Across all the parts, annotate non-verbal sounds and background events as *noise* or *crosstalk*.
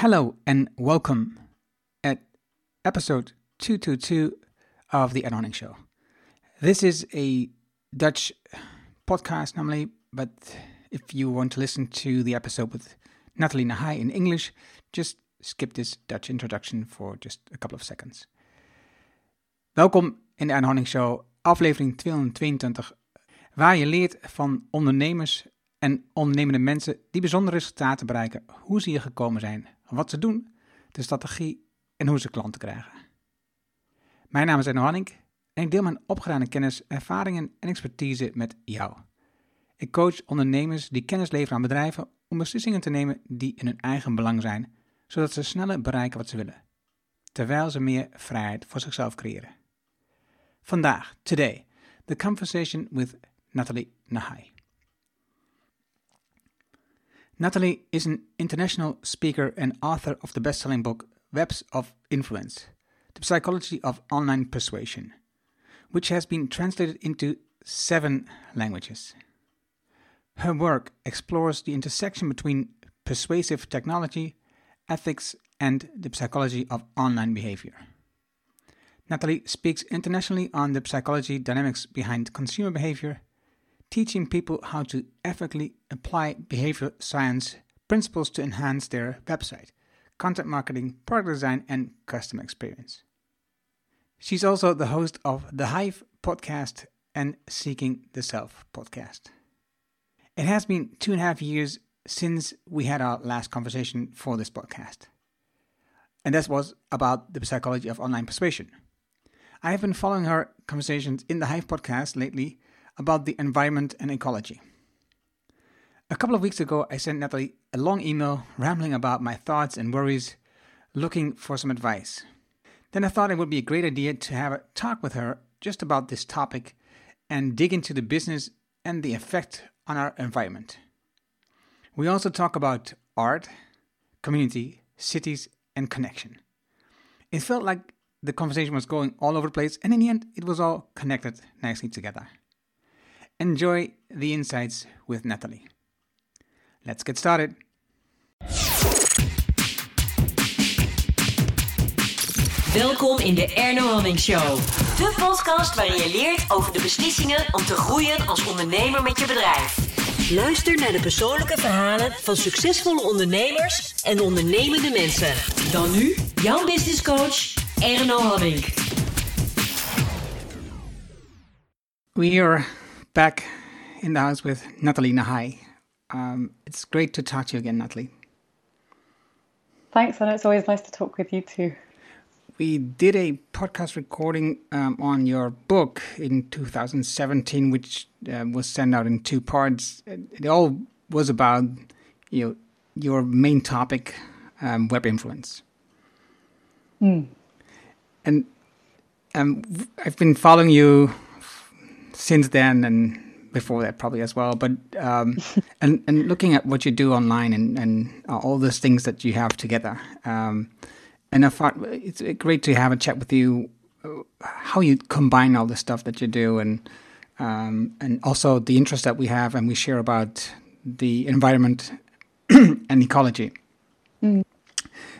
Hello and welcome at episode 222 of The Erno Hanink Show. This is a Dutch podcast normally, but if you want to listen to the episode with Nathalie Nahai in English, just skip this Dutch introduction for just a couple of seconds. Welkom in de Erno Hanink Show, aflevering 222, waar je leert van ondernemers en ondernemende mensen die bijzondere resultaten bereiken, hoe ze hier gekomen zijn, wat ze doen, de strategie en hoe ze klanten krijgen. Mijn naam is Enno Hanning en ik deel mijn opgedane kennis, ervaringen en expertise met jou. Ik coach ondernemers die kennis leveren aan bedrijven om beslissingen te nemen die in hun eigen belang zijn, zodat ze sneller bereiken wat ze willen, terwijl ze meer vrijheid voor zichzelf creëren. Vandaag, today, the conversation with Natalie Nahai. Nathalie is an international speaker and author of the best selling book Webs of Influence The Psychology of Online Persuasion, which has been translated into seven languages. Her work explores the intersection between persuasive technology, ethics, and the psychology of online behavior. Nathalie speaks internationally on the psychology dynamics behind consumer behavior teaching people how to ethically apply behavior science principles to enhance their website, content marketing, product design, and customer experience. She's also the host of the Hive podcast and Seeking the Self podcast. It has been two and a half years since we had our last conversation for this podcast. And that was about the psychology of online persuasion. I have been following her conversations in the Hive podcast lately about the environment and ecology. A couple of weeks ago, I sent Nathalie a long email rambling about my thoughts and worries, looking for some advice. Then I thought it would be a great idea to have a talk with her just about this topic and dig into the business and the effect on our environment. We also talk about art, community, cities, and connection. It felt like the conversation was going all over the place, and in the end, it was all connected nicely together. Enjoy the insights with Natalie. Let's get started. Welkom in de Erno Hamming Show. De podcast waarin je leert over de beslissingen om te groeien als ondernemer met je bedrijf. Luister naar de persoonlijke verhalen van succesvolle ondernemers en ondernemende mensen. Dan nu jouw business coach Erno Hamming. We are back in the house with Nathalie Nahai. Um, it's great to talk to you again, Nathalie. Thanks, and it's always nice to talk with you too. We did a podcast recording um, on your book in 2017, which uh, was sent out in two parts. It all was about you know, your main topic, um, web influence. Mm. And um, I've been following you since then and before that probably as well. But um, *laughs* and and looking at what you do online and and all those things that you have together, um, and I thought it's great to have a chat with you. Uh, how you combine all the stuff that you do, and um, and also the interest that we have and we share about the environment *clears throat* and ecology. Mm.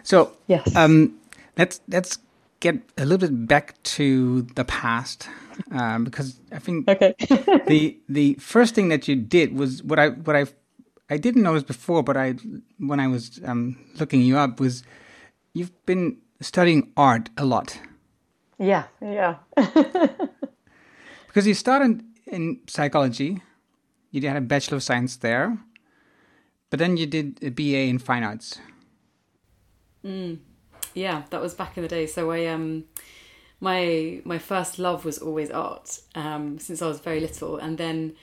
So yes, um, let's let's get a little bit back to the past um, because I think okay. *laughs* the the first thing that you did was what I what I I didn't notice before, but I when I was um, looking you up was you've been studying art a lot. Yeah, yeah. *laughs* because you started in psychology, you had a bachelor of science there, but then you did a BA in fine arts. Mm. Yeah, that was back in the day. So I um my my first love was always art um, since I was very little, and then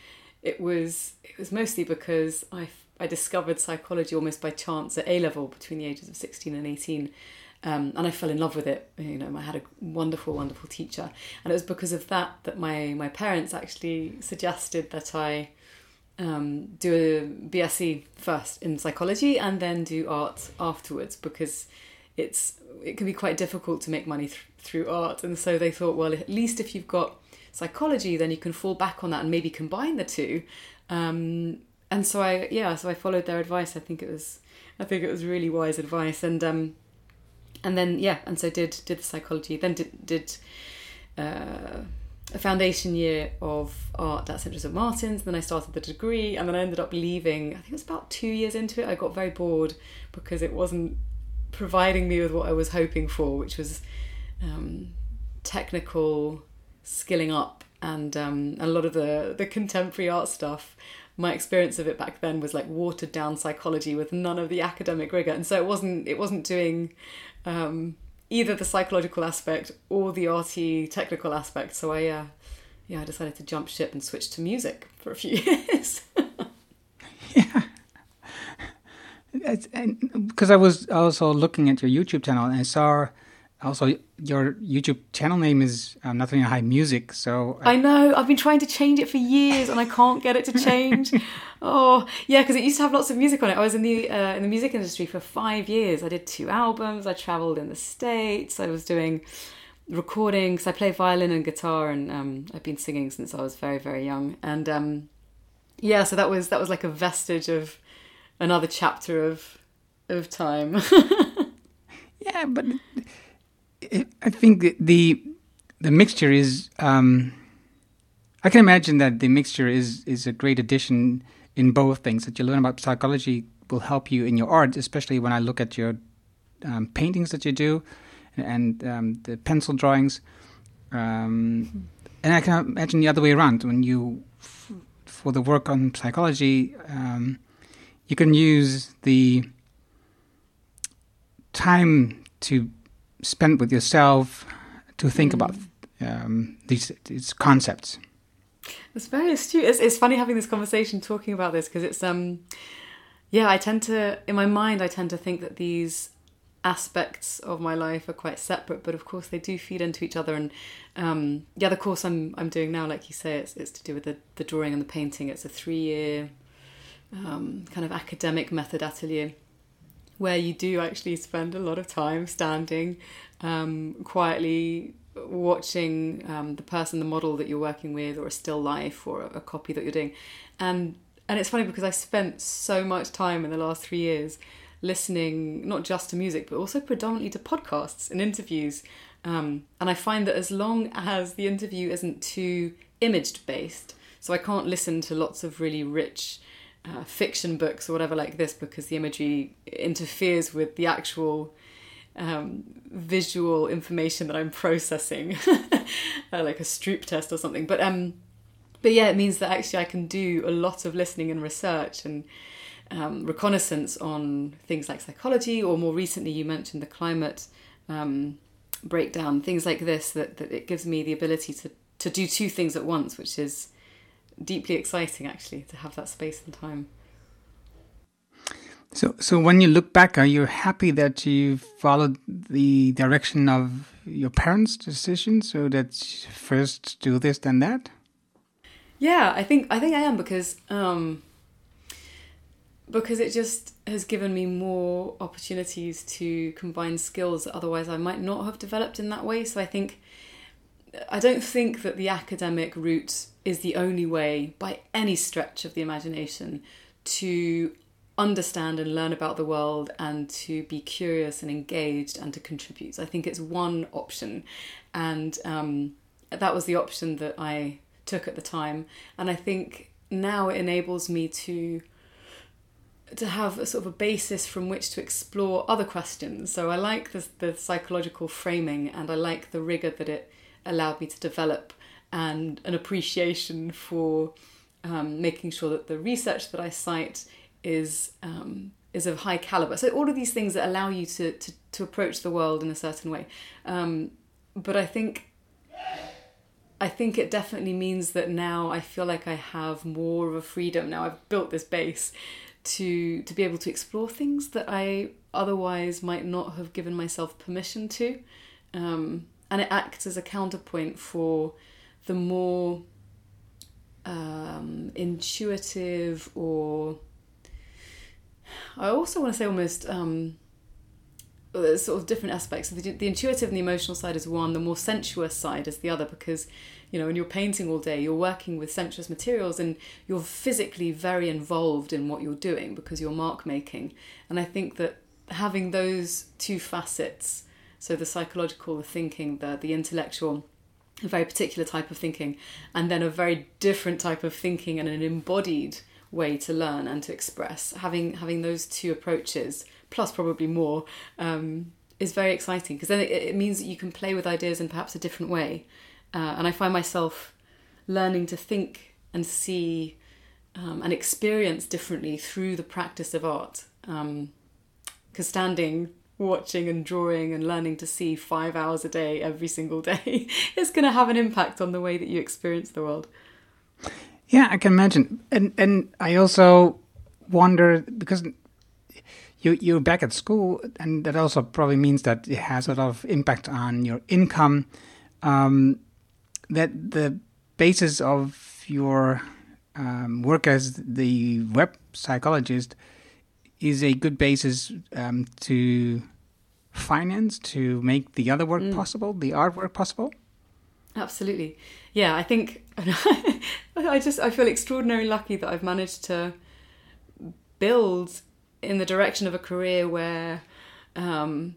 it was it was mostly because I I discovered psychology almost by chance at A level between the ages of sixteen and eighteen. Um, and I fell in love with it. You know, I had a wonderful, wonderful teacher, and it was because of that that my my parents actually suggested that I um, do a BSc first in psychology and then do art afterwards because it's it can be quite difficult to make money th- through art and so they thought well at least if you've got psychology then you can fall back on that and maybe combine the two um, and so I yeah so I followed their advice I think it was I think it was really wise advice. And um, and then yeah, and so did did the psychology. Then did did uh, a foundation year of art at St Joseph Martin's. Then I started the degree, and then I ended up leaving. I think it was about two years into it. I got very bored because it wasn't providing me with what I was hoping for, which was um, technical skilling up and um, a lot of the the contemporary art stuff. My experience of it back then was like watered down psychology with none of the academic rigor. And so it wasn't it wasn't doing um, either the psychological aspect or the arty technical aspect. So i uh, yeah i decided to jump ship and switch to music for a few *laughs* years. *laughs* Yeah because i was also looking at your youtube channel and i saw also your youtube channel name is um, nothing high music so I, I know i've been trying to change it for years and i can't get it to change. *laughs* Oh yeah because it used to have lots of music on it. I was in the uh, in the music industry for five years. I did two albums i traveled in the states i was doing recordings i play violin and guitar and um, i've been singing since i was very very young. And um, yeah so that was that was like a vestige of another chapter of of time *laughs* yeah but I think the the mixture is. Um, I can imagine that the mixture is is a great addition in both things. That you learn about psychology will help you in your art, especially when I look at your um, paintings that you do and um, the pencil drawings. Um, and I can imagine the other way around when you, f- for the work on psychology, um, you can use the time to spend with yourself to think mm. about um, these, these concepts. It's very astute. It's, it's funny having this conversation, talking about this, because it's um, yeah. I tend to, in my mind, I tend to think that these aspects of my life are quite separate, but of course they do feed into each other. And um, yeah, the course I'm I'm doing now, like you say, it's it's to do with the the drawing and the painting. It's a three year um, kind of academic method atelier where you do actually spend a lot of time standing um, quietly watching um, the person, the model that you're working with, or a still life, or a, a copy that you're doing, and and it's funny because I spent so much time in the last three years listening not just to music but also predominantly to podcasts and interviews. Um, and I find that as long as the interview isn't too imaged based, so I can't listen to lots of really rich uh, fiction books or whatever like this because the imagery interferes with the actual um, visual information that I'm processing, *laughs* uh, like a Stroop test or something. But um, but yeah, it means that actually I can do a lot of listening and research and um, reconnaissance on things like psychology, or more recently, you mentioned the climate um, breakdown, things like this. That that it gives me the ability to to do two things at once, which is deeply exciting actually to have that space and time. So, so when you look back, are you happy that you followed the direction of your parents' decision? So that first do this, then that. Yeah, I think I think I am because um, because it just has given me more opportunities to combine skills that otherwise I might not have developed in that way. So I think I don't think that the academic route is the only way, by any stretch of the imagination, to understand and learn about the world and to be curious and engaged and to contribute. I think it's one option, and um, that was the option that I took at the time. And I think now it enables me to to have a sort of a basis from which to explore other questions. So I like the, the psychological framing and I like the rigor that it allowed me to develop and an appreciation for um, making sure that the research that I cite is um, is of high caliber. So all of these things that allow you to to, to approach the world in a certain way. Um, but I think I think it definitely means that now I feel like I have more of a freedom. Now I've built this base to to be able to explore things that I otherwise might not have given myself permission to. Um, and it acts as a counterpoint for the more um, intuitive or I also want to say almost um, there's sort of different aspects. The, the intuitive and the emotional side is one. The more sensuous side is the other because you know when you're painting all day, you're working with sensuous materials and you're physically very involved in what you're doing because you're mark making. And I think that having those two facets, so the psychological, the thinking, the the intellectual a very particular type of thinking, and then a very different type of thinking and an embodied way to learn and to express. Having having those two approaches, plus probably more, um, is very exciting because then it, it, means that you can play with ideas in perhaps a different way. Uh, and I find myself learning to think and see um, and experience differently through the practice of art. Because um, standing watching and drawing and learning to see five hours a day every single day is going to have an impact on the way that you experience the world. Yeah, I can imagine, and and I also wonder because you you're back at school, and that also probably means that it has a lot of impact on your income. Um, that the basis of your um, work as the web psychologist is a good basis um, to finance to make the other work mm. possible, the artwork possible? Absolutely. Yeah, I think *laughs* I just I feel extraordinarily lucky that I've managed to build in the direction of a career where um,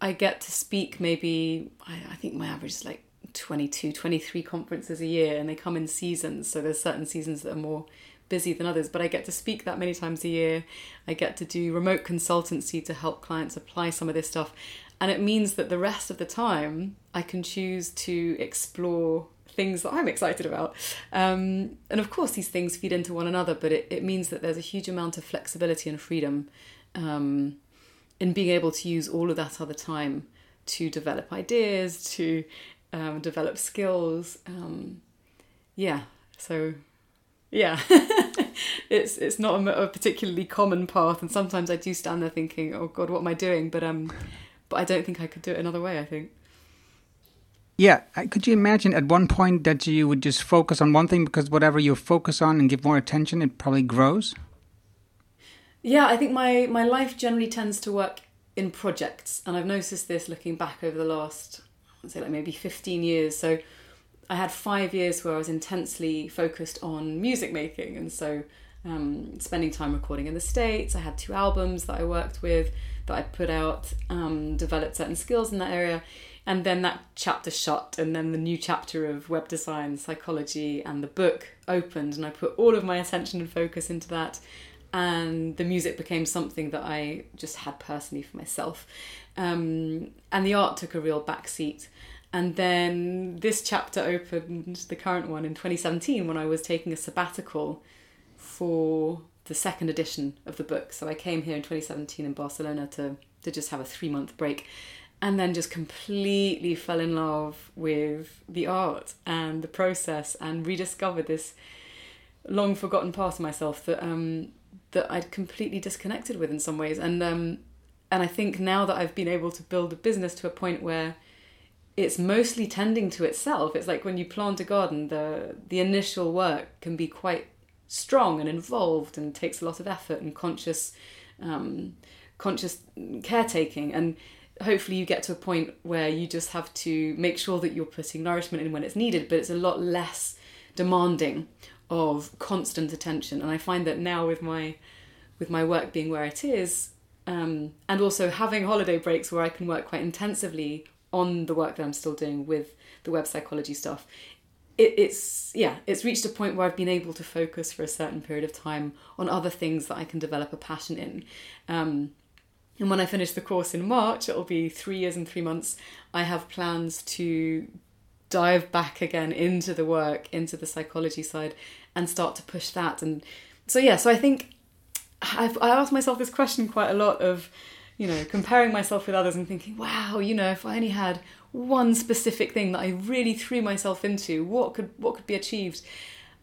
I get to speak maybe I, I think my average is like 22 23 conferences a year and they come in seasons so there's certain seasons that are more busy than others, but I get to speak that many times a year. I get to do remote consultancy to help clients apply some of this stuff. And it means that the rest of the time I can choose to explore things that I'm excited about. Um, and of course, these things feed into one another, but it, it means that there's a huge amount of flexibility and freedom um, in being able to use all of that other time to develop ideas, to um, develop skills. Um, yeah, so yeah. *laughs* It's it's not a, a, particularly common path and sometimes i do stand there thinking oh god what am i doing? But um but i don't think i could do it another way i think. Yeah. Could you imagine at one point that you would just focus on one thing because whatever you focus on and give more attention it probably grows? Yeah i think my my life generally tends to work in projects and i've noticed this looking back over the last i'd say like maybe 15 years. So I had five years where I was intensely focused on music making, and so um, spending time recording in the States. I had two albums that I worked with that I put out, um, developed certain skills in that area, and then that chapter shut, and then the new chapter of web design, psychology, and the book opened, and I put all of my attention and focus into that. And the music became something that I just had personally for myself. Um, and the art took a real backseat. And then this chapter opened, the current one, in 2017 when I was taking a sabbatical for the second edition of the book. So I came here in 2017 in Barcelona to, to just have a three month break and then just completely fell in love with the art and the process and rediscovered this long forgotten part of myself that um, that I'd completely disconnected with in some ways. And um, and I think now that I've been able to build a business to a point where it's mostly tending to itself. It's like when you plant a garden, the the initial work can be quite strong and involved and takes a lot of effort and conscious um, conscious caretaking and hopefully you get to a point where you just have to make sure that you're putting nourishment in when it's needed but it's a lot less demanding of constant attention and i find that now with my with my work being where it is um, and also having holiday breaks where i can work quite intensively on the work that I'm still doing with the web psychology stuff, it, it's yeah, it's reached a point where I've been able to focus for a certain period of time on other things that I can develop a passion in. Um, and when I finish the course in March, it'll be three years and three months. I have plans to dive back again into the work, into the psychology side, and start to push that. And so yeah, so I think I've I asked myself this question quite a lot of you know, comparing myself with others and thinking, wow, you know, if I only had one specific thing that I really threw myself into, what could what could be achieved?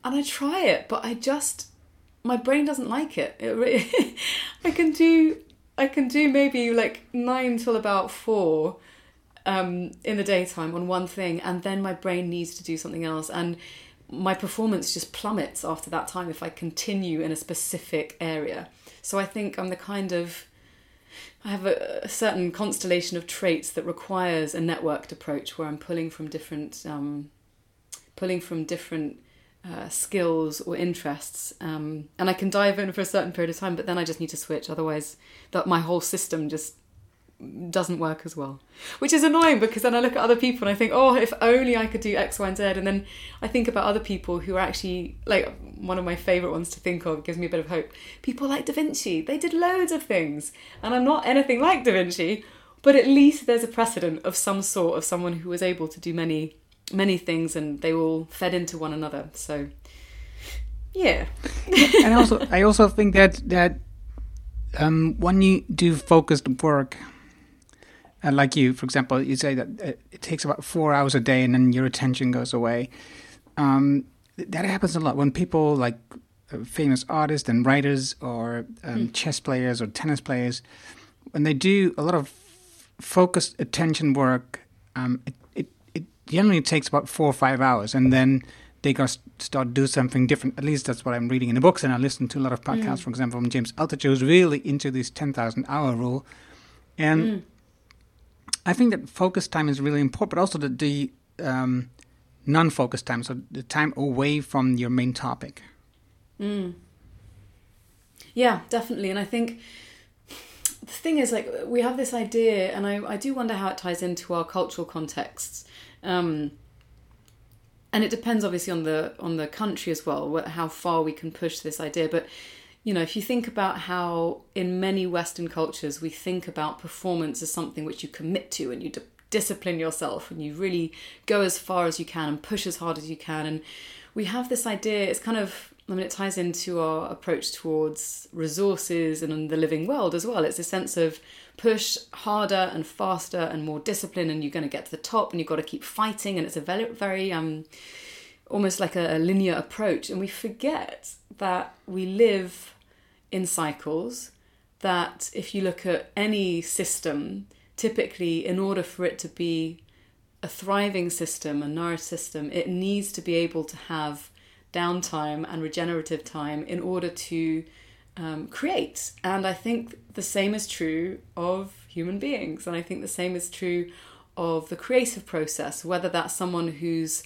And I try it, but I just my brain doesn't like it. it really, *laughs* I can do I can do maybe like nine till about four um, in the daytime on one thing, and then my brain needs to do something else, and my performance just plummets after that time if I continue in a specific area. So I think I'm the kind of I have a, a, certain constellation of traits that requires a networked approach where I'm pulling from different um, pulling from different uh, skills or interests, um, and I can dive in for a certain period of time, but then I just need to switch. Otherwise, that my whole system just doesn't work as well. Which is annoying because then I look at other people and I think, oh, if only I could do X, Y, and Z. And then I think about other people who are actually, like, one of my favourite ones to think of, gives me a bit of hope. People like Da Vinci, they did loads of things. And I'm not anything like Da Vinci, but at least there's a precedent of some sort of someone who was able to do many, many things and they all fed into one another. So, yeah. *laughs* and also, I also think that, that um, when you do focused work, and like you, for example, you say that it takes about four hours a day and then your attention goes away. Um, that happens a lot when people like uh, famous artists and writers or um, mm. chess players or tennis players, when they do a lot of focused attention work, um, it, it, it generally takes about four or five hours and then they go start do something different. At least that's what I'm reading in the books, and I listen to a lot of podcasts, mm. for example, from James Altucher, who's really into this 10,000 hour rule. And mm. I think that focus time is really important, but also the, the um, non-focus time, so the time away from your main topic. Mm. Yeah, definitely, and I think the thing is, like, we have this idea, and I, I do wonder how it ties into our cultural contexts. Um, and it depends obviously on the on the country as well how far we can push this idea but you know, if you think about how in many Western cultures we think about performance as something which you commit to and you d- discipline yourself and you really go as far as you can and push as hard as you can. And we have this idea, it's kind of, I mean, it ties into our approach towards resources and the living world as well. It's a sense of push harder and faster and more discipline and you're going to get to the top and you've got to keep fighting. And it's a very, very, um, almost like a, linear approach. And we forget that we live in cycles, that if you look at any system, typically, in order for it to be a thriving system, a nourished system, it needs to be able to have downtime and regenerative time in order to um, create. And I think the same is true of human beings. And I think the same is true of the creative process, whether that's someone who's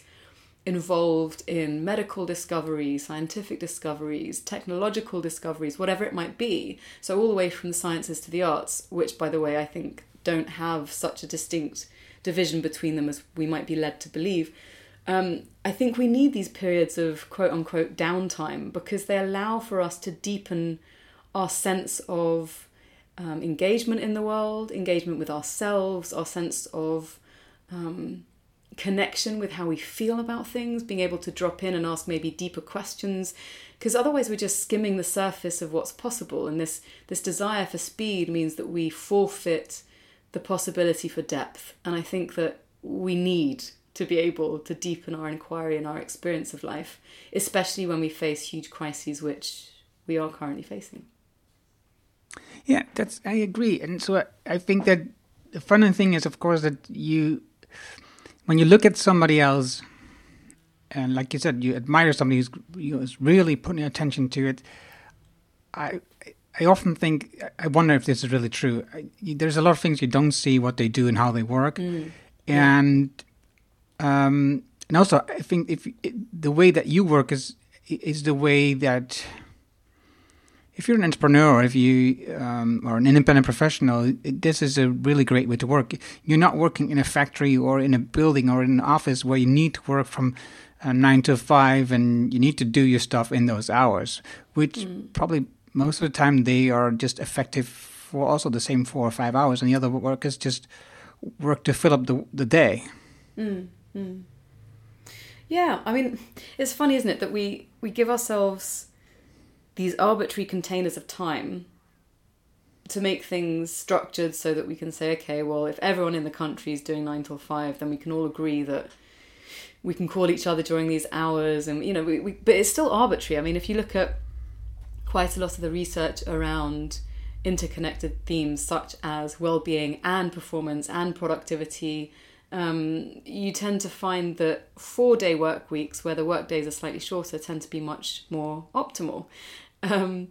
involved in medical discoveries, scientific discoveries, technological discoveries, whatever it might be. So, all the way from the sciences to the arts, which, by the way, I think don't have such a distinct division between them as we might be led to believe. Um, I think we need these periods of quote unquote downtime because they allow for us to deepen our sense of um, engagement in the world, engagement with ourselves, our sense of um, connection with how we feel about things, being able to drop in and ask maybe deeper questions, because otherwise we're just skimming the surface of what's possible. And this this desire for speed means that we forfeit the possibility for depth. And I think that we need to be able to deepen our inquiry and our experience of life, especially when we face huge crises, which we are currently facing. Yeah, that's I agree, and so I, I think that the funny thing is, of course, that you when you look at somebody else, and like you said, you admire somebody who's you know, is really putting attention to it. I I often think I wonder if this is really true. I, there's a lot of things you don't see what they do and how they work, mm. and um, and also I think if it, the way that you work is is the way that if you're an entrepreneur, or if you um, are an independent professional, this is a really great way to work. You're not working in a factory or in a building or in an office where you need to work from uh, nine to five and you need to do your stuff in those hours, which mm. probably most of the time they are just effective for also the same four or five hours, and the other workers just work to fill up the the day. Mm. Mm. Yeah, I mean, it's funny, isn't it, that we we give ourselves these arbitrary containers of time to make things structured so that we can say, okay, well, if everyone in the country is doing nine till five, then we can all agree that we can call each other during these hours, and you know, we, we, but it's still arbitrary. I mean, if you look at quite a lot of the research around interconnected themes such as well-being and performance and productivity um, you tend to find that four day work weeks, where the work days are slightly shorter, tend to be much more optimal. Um,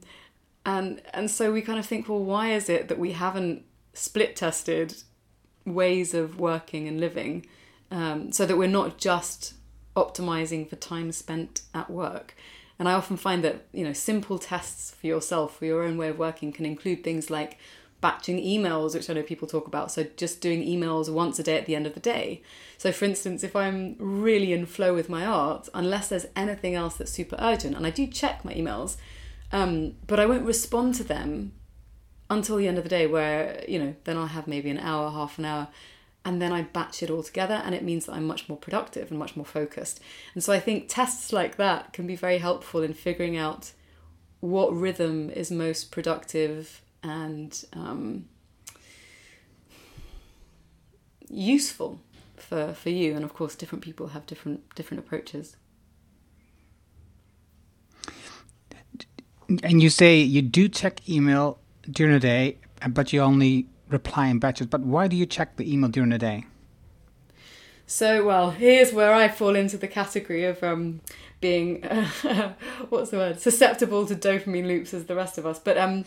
and and so we kind of think, well, why is it that we haven't split tested ways of working and living, um, so that we're not just optimizing for time spent at work? And I often find that you know simple tests for yourself for your own way of working can include things like batching emails, which I know people talk about. So just doing emails once a day at the end of the day. So for instance, if I'm really in flow with my art, unless there's anything else that's super urgent, and I do check my emails, um, but I won't respond to them until the end of the day, where you know then I'll have maybe an hour, half an hour. And then I batch it all together, and it means that I'm much more productive and much more focused. And so I think tests like that can be very helpful in figuring out what rhythm is most productive and um, useful for, for you. And of course, different people have different different approaches. And you say you do check email during the day, but you only reply in batches. But why do you check the email during the day? So, well, here's where I fall into the category of um, being, uh, *laughs* what's the word, susceptible to dopamine loops as the rest of us. But um,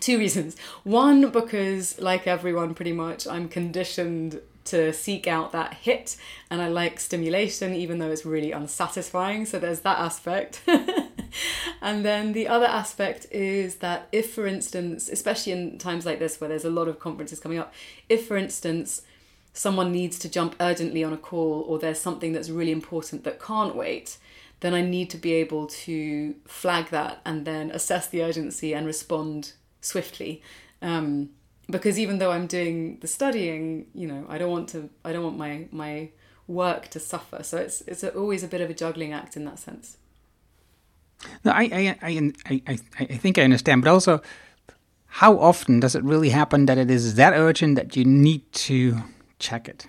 two reasons. One, because like everyone, pretty much, I'm conditioned to seek out that hit and I like stimulation, even though it's really unsatisfying. So there's that aspect. *laughs* *laughs* and then the other aspect is that if, for instance, especially in times like this where there's a lot of conferences coming up, if, for instance, someone needs to jump urgently on a call or there's something that's really important that can't wait, then I need to be able to flag that and then assess the urgency and respond swiftly. Um, because even though I'm doing the studying, you know, I don't want to. I don't want my my work to suffer. So it's it's always a bit of a juggling act in that sense. No, I I, I I I think I understand, but also, how often does it really happen that it is that urgent that you need to check it?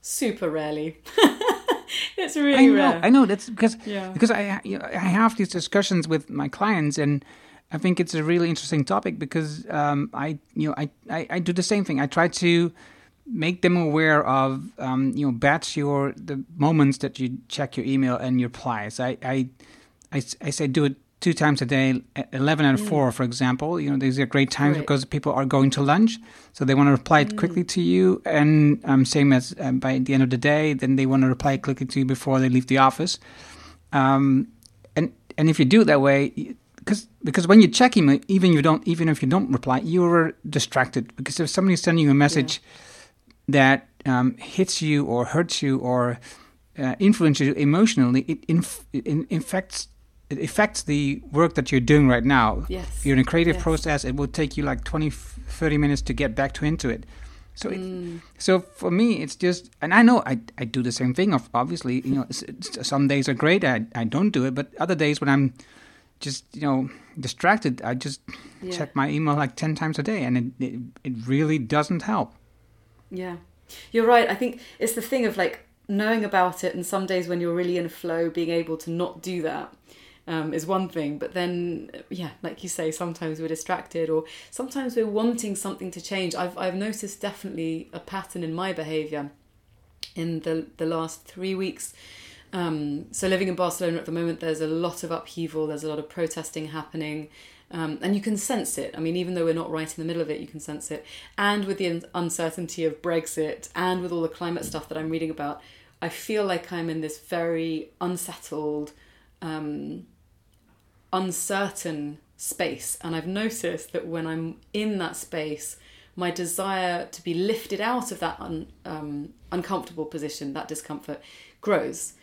Super rarely. *laughs* it's really I know, rare. I know that's because Yeah. because I I have these discussions with my clients and I think it's a really interesting topic because um, I you know I, I, I do the same thing. I try to make them aware of um, you know batch your the moments that you check your email and your replies. I I, I, I say do it two times a day, at eleven and four, for example. You know these are great times Right. because people are going to lunch, so they want to reply quickly to you. And um, same as um, by the end of the day, then they want to reply quickly to you before they leave the office. Um, and and if you do it that way, because because when you check email, even you don't even if you don't reply, you're distracted because if somebody's sending you a message that um, hits you or hurts you or uh, influences you emotionally, it, inf- it in- infects it affects the work that you're doing right now. Yes. You're in a creative Yes. process, it will take you like 20, 30 minutes to get back to into it. So, Mm. it, so for me, it's just, and I know I, I do the same thing. Of obviously, you know, some days are great. I, I don't do it, but other days when I'm just, you know, distracted, I just Yeah. check my email like ten times a day, and it, it it really doesn't help. Yeah, you're right. I think it's the thing of like knowing about it, and some days when you're really in a flow, being able to not do that um, is one thing. But then, yeah, like you say, sometimes we're distracted, or sometimes we're wanting something to change. I've I've noticed definitely a pattern in my behaviour in the the last three weeks. Um, so living in Barcelona at the moment, there's a lot of upheaval. There's a lot of protesting happening, um, and you can sense it. I mean, even though we're not right in the middle of it, you can sense it. And with the uncertainty of Brexit, and with all the climate stuff that I'm reading about, I feel like I'm in this very unsettled, um, uncertain space. And I've noticed that when I'm in that space, my desire to be lifted out of that un, um, uncomfortable position, that discomfort, grows.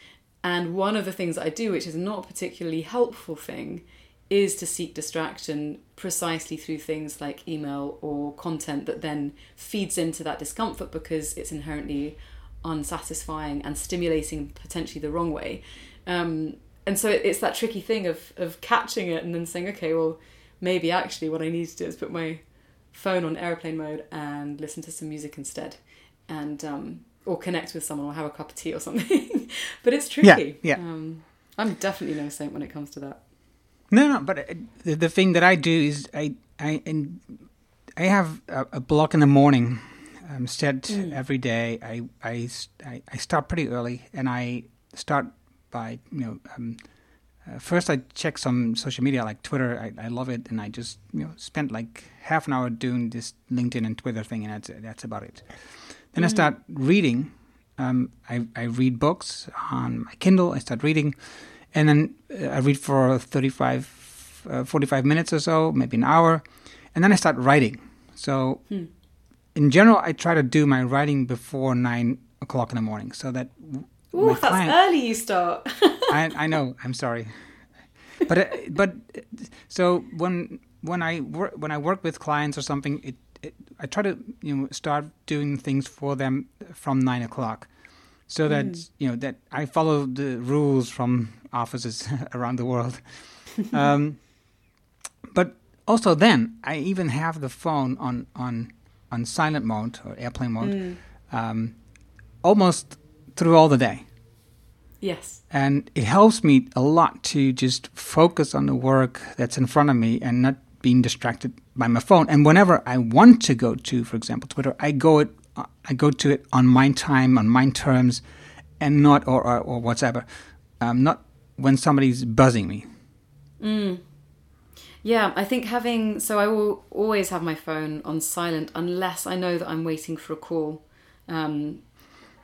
And one of the things I do, which is not a particularly helpful thing, is to seek distraction precisely through things like email or content that then feeds into that discomfort because it's inherently unsatisfying and stimulating potentially the wrong way. Um, and so it's that tricky thing of of catching it and then saying, okay, well, maybe actually what I need to do is put my phone on airplane mode and listen to some music instead, and um, or connect with someone or have a cup of tea or something. *laughs* but it's tricky. yeah. Um, I'm definitely no saint when it comes to that. No, no, but uh, the, the thing that I do is I I and I have a, a block in the morning um, set every day i start pretty early, and I start by you know um, uh, first I check some social media like Twitter. I, I love it, and I just you know spent like half an hour doing this LinkedIn and Twitter thing, and that's that's about it. Then I start reading. Um, I I read books on my Kindle. I start reading, and then uh, I read for 35, uh, 45 minutes or so, maybe an hour, and then I start writing. So, in general, I try to do my writing before nine o'clock in the morning, so that Ooh, that's client- early. You start. *laughs* I, I know. I'm sorry, but uh, but so when when I work when I work with clients or something, it, it I try to you know start doing things for them from nine o'clock, so that you know that I follow the rules from offices *laughs* around the world. *laughs* um, but also then I even have the phone on on on silent mode or airplane mode, um, almost through all the day yes. and it helps me a lot to just focus on the work that's in front of me and not being distracted by my phone. And whenever I want to go to, for example, Twitter, I go it, uh, I go to it on my time, on my terms, and not or or, or whatever, um, not when somebody's buzzing me. Yeah, I think having so I will always have my phone on silent unless I know that I'm waiting for a call. Um,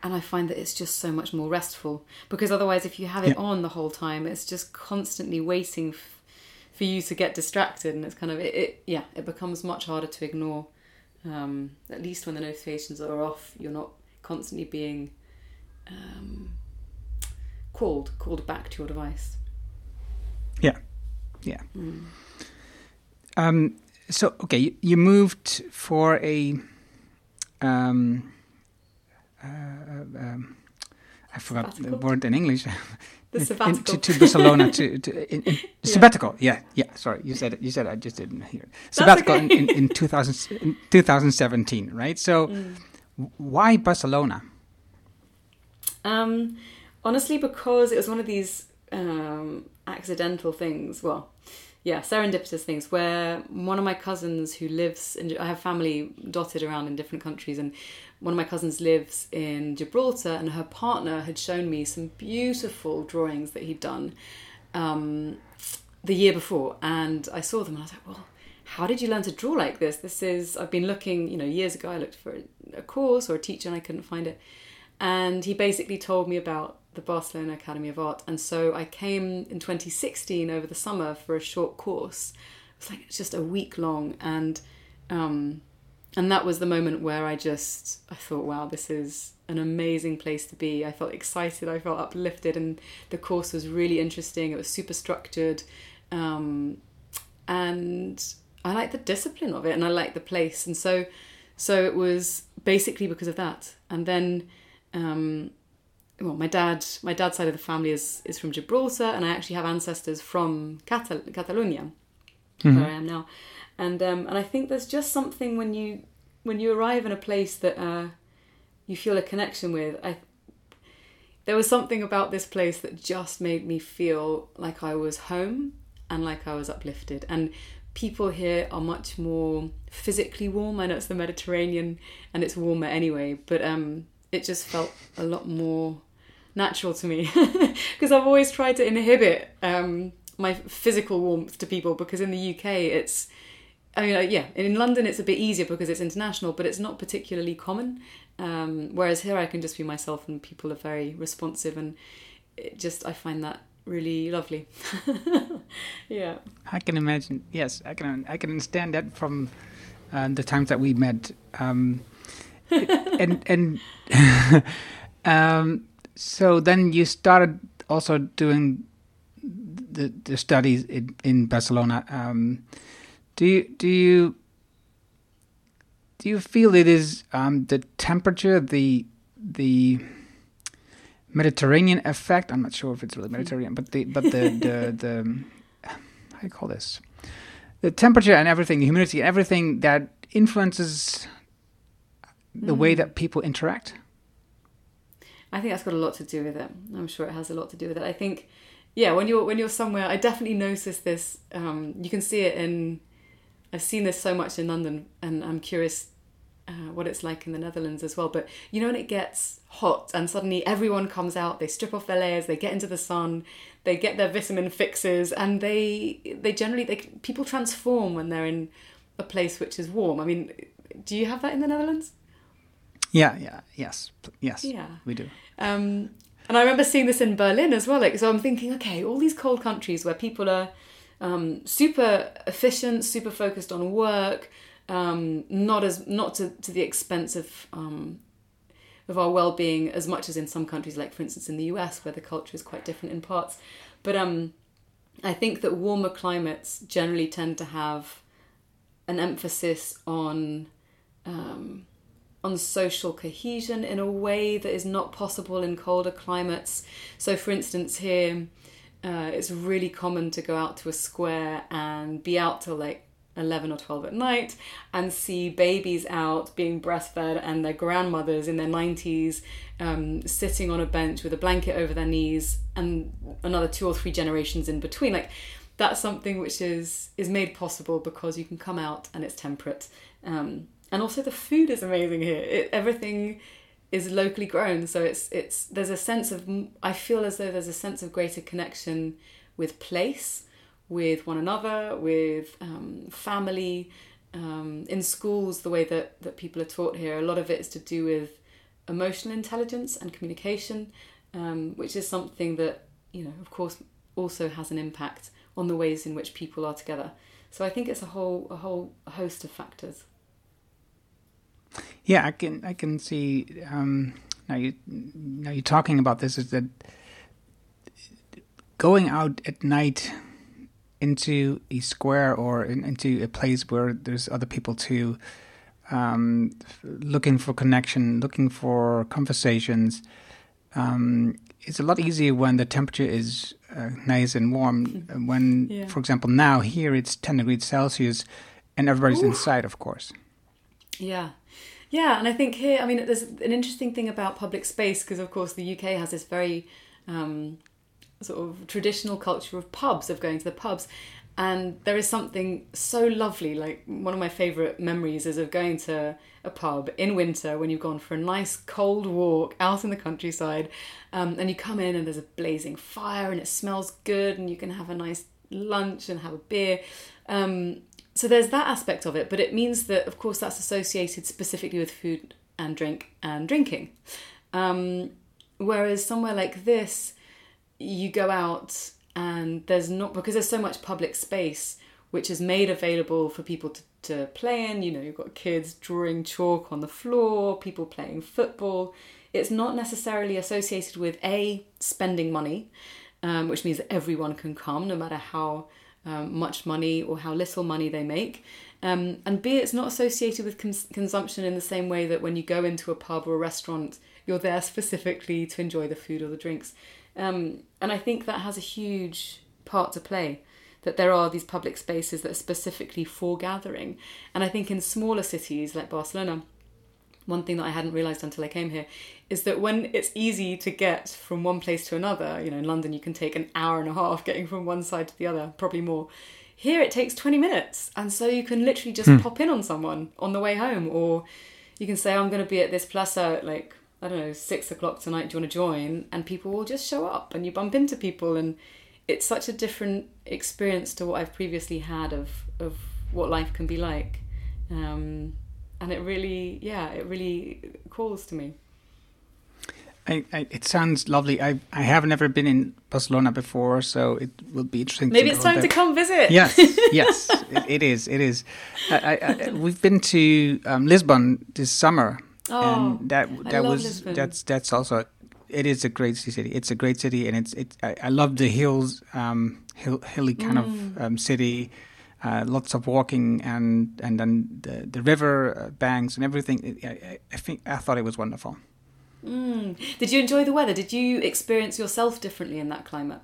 and I find that it's just so much more restful because otherwise, if you have it Yeah. on the whole time, it's just constantly waiting f- for you to get distracted, and it's kind of it, it. Yeah, it becomes much harder to ignore. Um, at least when the notifications are off, you're not constantly being um, called called back to your device. Yeah, yeah. Um, so okay, you, you moved for a. Um, um, I forgot the word in English. The *laughs* In- to, to Barcelona to, to in, in, *laughs* sabbatical. Yeah, yeah. Sorry, you said it. You said it, I just didn't hear it. Sabbatical okay. in, in, in 2000, in 2017, right? So, Mm. why Barcelona? Um, honestly, because it was one of these um, accidental things. Well, yeah, serendipitous things where one of my cousins who lives in, I have family dotted around in different countries, and one of my cousins lives in Gibraltar, and her partner had shown me some beautiful drawings that he'd done um, the year before, and I saw them, and I was like, well. How did you learn to draw like this? This is, I've been looking, you know, years ago, I looked for a, a course or a teacher and I couldn't find it and he basically told me about the Barcelona Academy of Art. And so I came in 2016 over the summer for a short course. It was like it's just a week long, and um, and that was the moment where I just I thought, wow, this is an amazing place to be. I felt excited, I felt uplifted, and the course was really interesting. It was super structured, um, and I liked the discipline of it, and I liked the place, and so so it was basically because of that. And then um, well, my dad, my dad's side of the family is is from Gibraltar, and I actually have ancestors from Catal- Catalonia, where I am now, and um, and I think there's just something when you when you arrive in a place that uh, you feel a connection with. I there was something about this place that just made me feel like I was home and like I was uplifted. And people here are much more physically warm. I know it's the Mediterranean and it's warmer anyway, but um, it just felt a lot more natural to me *laughs* because I've always tried to inhibit um, my physical warmth to people because in the UK it's I mean, yeah, in London it's a bit easier because it's international, but it's not particularly common. Um, whereas here I can just be myself and people are very responsive, and it just I find that really lovely. *laughs* yeah. I can imagine. Yes, I can. I can understand that from uh, the times that we met. Um, and and *laughs* um, so then you started also doing the the studies in, in Barcelona. Um, do you do you do you feel it is um, the temperature, the the Mediterranean effect? I'm not sure if it's really Mediterranean, but the but the the, the how do you call this? The temperature and everything, the humidity, everything that influences the way that people interact. I think that's got a lot to do with it. I'm sure it has a lot to do with it. I think, yeah, when you're when you're somewhere, I definitely notice this. Um, you can see it in. I've seen this so much in London, and I'm curious uh, what it's like in the Netherlands as well. But you know, when it gets hot and suddenly everyone comes out, they strip off their layers, they get into the sun, they get their vitamin fixes, and they they generally they people transform when they're in a place which is warm. I mean, do you have that in the Netherlands? Yeah, yeah, yes, yes, Yeah. we do. Um, and I remember seeing this in Berlin as well. Like, so I'm thinking, okay, all these cold countries where people are um, super efficient, super focused on work, um, not as not to, to the expense of um, of our well-being as much as in some countries, like for instance in the US, where the culture is quite different in parts. But um, I think that warmer climates generally tend to have an emphasis on um, on social cohesion in a way that is not possible in colder climates. So, for instance, here uh, it's really common to go out to a square and be out till like 11 or 12 at night and see babies out being breastfed and their grandmothers in their 90s um, sitting on a bench with a blanket over their knees and another two or three generations in between. Like, that's something which is is made possible because you can come out and it's temperate um, and also the food is amazing here. It, everything is locally grown so it's it's there's a sense of i feel as though there's a sense of greater connection with place with one another with um, family. Um, in schools the way that that people are taught here a lot of it is to do with emotional intelligence and communication um, which is something that you know of course also has an impact on the ways in which people are together. So i think it's a whole a whole host of factors Yeah, I can I can see um, now you now you're talking about this is that going out at night into a square or in, into a place where there's other people too, um, looking for connection, looking for conversations. Um, it's a lot easier when the temperature is uh, nice and warm. *laughs* When, Yeah. for example, now here it's 10 degrees Celsius and everybody's inside, of course. Yeah. Yeah, and I think here, I mean, there's an interesting thing about public space because, of course, the UK has this very um, sort of traditional culture of pubs, of going to the pubs. And there is something so lovely, like one of my favourite memories is of going to a pub in winter when you've gone for a nice cold walk out in the countryside um, and you come in and there's a blazing fire and it smells good and you can have a nice lunch and have a beer. Um, so there's that aspect of it, but it means that, of course, that's associated specifically with food and drink and drinking. Um, whereas somewhere like this, you go out and there's not because there's so much public space which is made available for people to, to play in. You know, you've got kids drawing chalk on the floor, people playing football. It's not necessarily associated with a spending money, um, which means everyone can come no matter how um, much money or how little money they make. Um, and B, it's not associated with cons- consumption in the same way that when you go into a pub or a restaurant, you're there *laughs* specifically to enjoy the food or the drinks. Um, and I think that has a huge part to play. That there are these public spaces that are specifically for gathering. And I think in smaller cities like Barcelona, one thing that I hadn't realized until I came here is that when it's easy to get from one place to another, you know, in London you can take an hour and a half *laughs* getting from one side to the other, probably more. Here it takes 20 minutes, and so you can literally just pop in on someone on the way home, or you can say, I'm going to be at this plaza at like, I don't know, six o'clock tonight, do you want to join? And people will just show up, and you bump into people, and it's such a different experience to what I've previously had of, of what life can be like. Um, and it really, yeah, it really calls to me. I, I, it sounds lovely. I, I have never been in Barcelona before, so it will be interesting. Maybe it's time to come visit. Yes, *laughs* yes, it, it is. It is. I, we've been to um, Lisbon this summer, Oh, and that that was Lisbon. that's that's also. It is a great city. It's a great city, and it's it. I, I love the hills, um, hill, hilly kind Mm. of um, city. Uh, lots of walking and and then the the river uh, banks and everything. I, I, think I thought it was wonderful. Mm. Did you enjoy the weather? Did you experience yourself differently in that climate?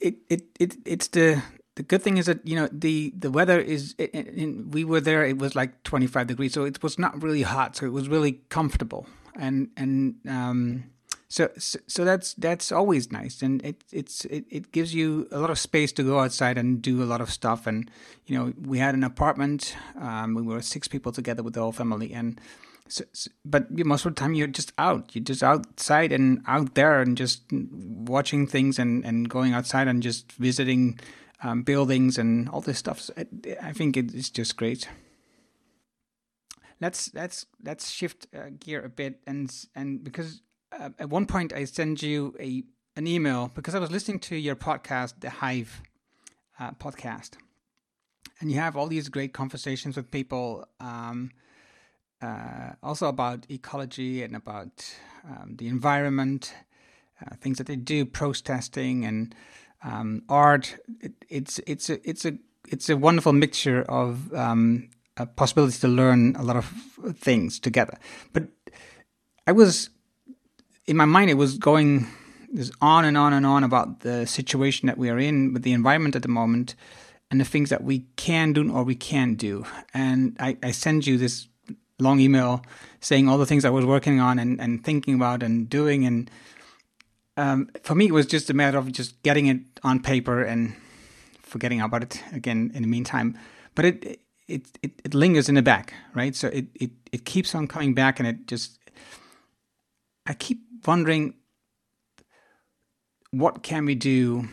it, it, it it's the the good thing is that you know the the weather is i in, we were there it was like 25 degrees so it was not really hot so it was really comfortable and and um so, so that's that's always nice, and it it's it, it gives you a lot of space to go outside and do a lot of stuff. And you know, we had an apartment. Um, we were six people together with the whole family, and so, so, but most of the time you're just out. You're just outside and out there, and just watching things and and going outside and just visiting um, buildings and all this stuff. So I, I think it's just great let's let's let's shift uh, gear a bit and and because uh, at one point I sent you a an email because I was listening to your podcast, the Hive uh, podcast, and you have all these great conversations with people, um, uh, also about ecology and about um, the environment, uh, things that they do, protesting and um, art. It, it's it's a it's a it's a wonderful mixture of um, a possibility to learn a lot of things together. But I was in my mind, it was going on and on and on about the situation that we are in with the environment at the moment and the things that we can do or we can't do. And I, I send you this long email saying all the things I was working on and, and thinking about and doing. And um, for me, it was just a matter of just getting it on paper and forgetting about it again in the meantime. But it it it, it lingers in the back, right? So it, it it keeps on coming back, and it just I keep wondering what can we do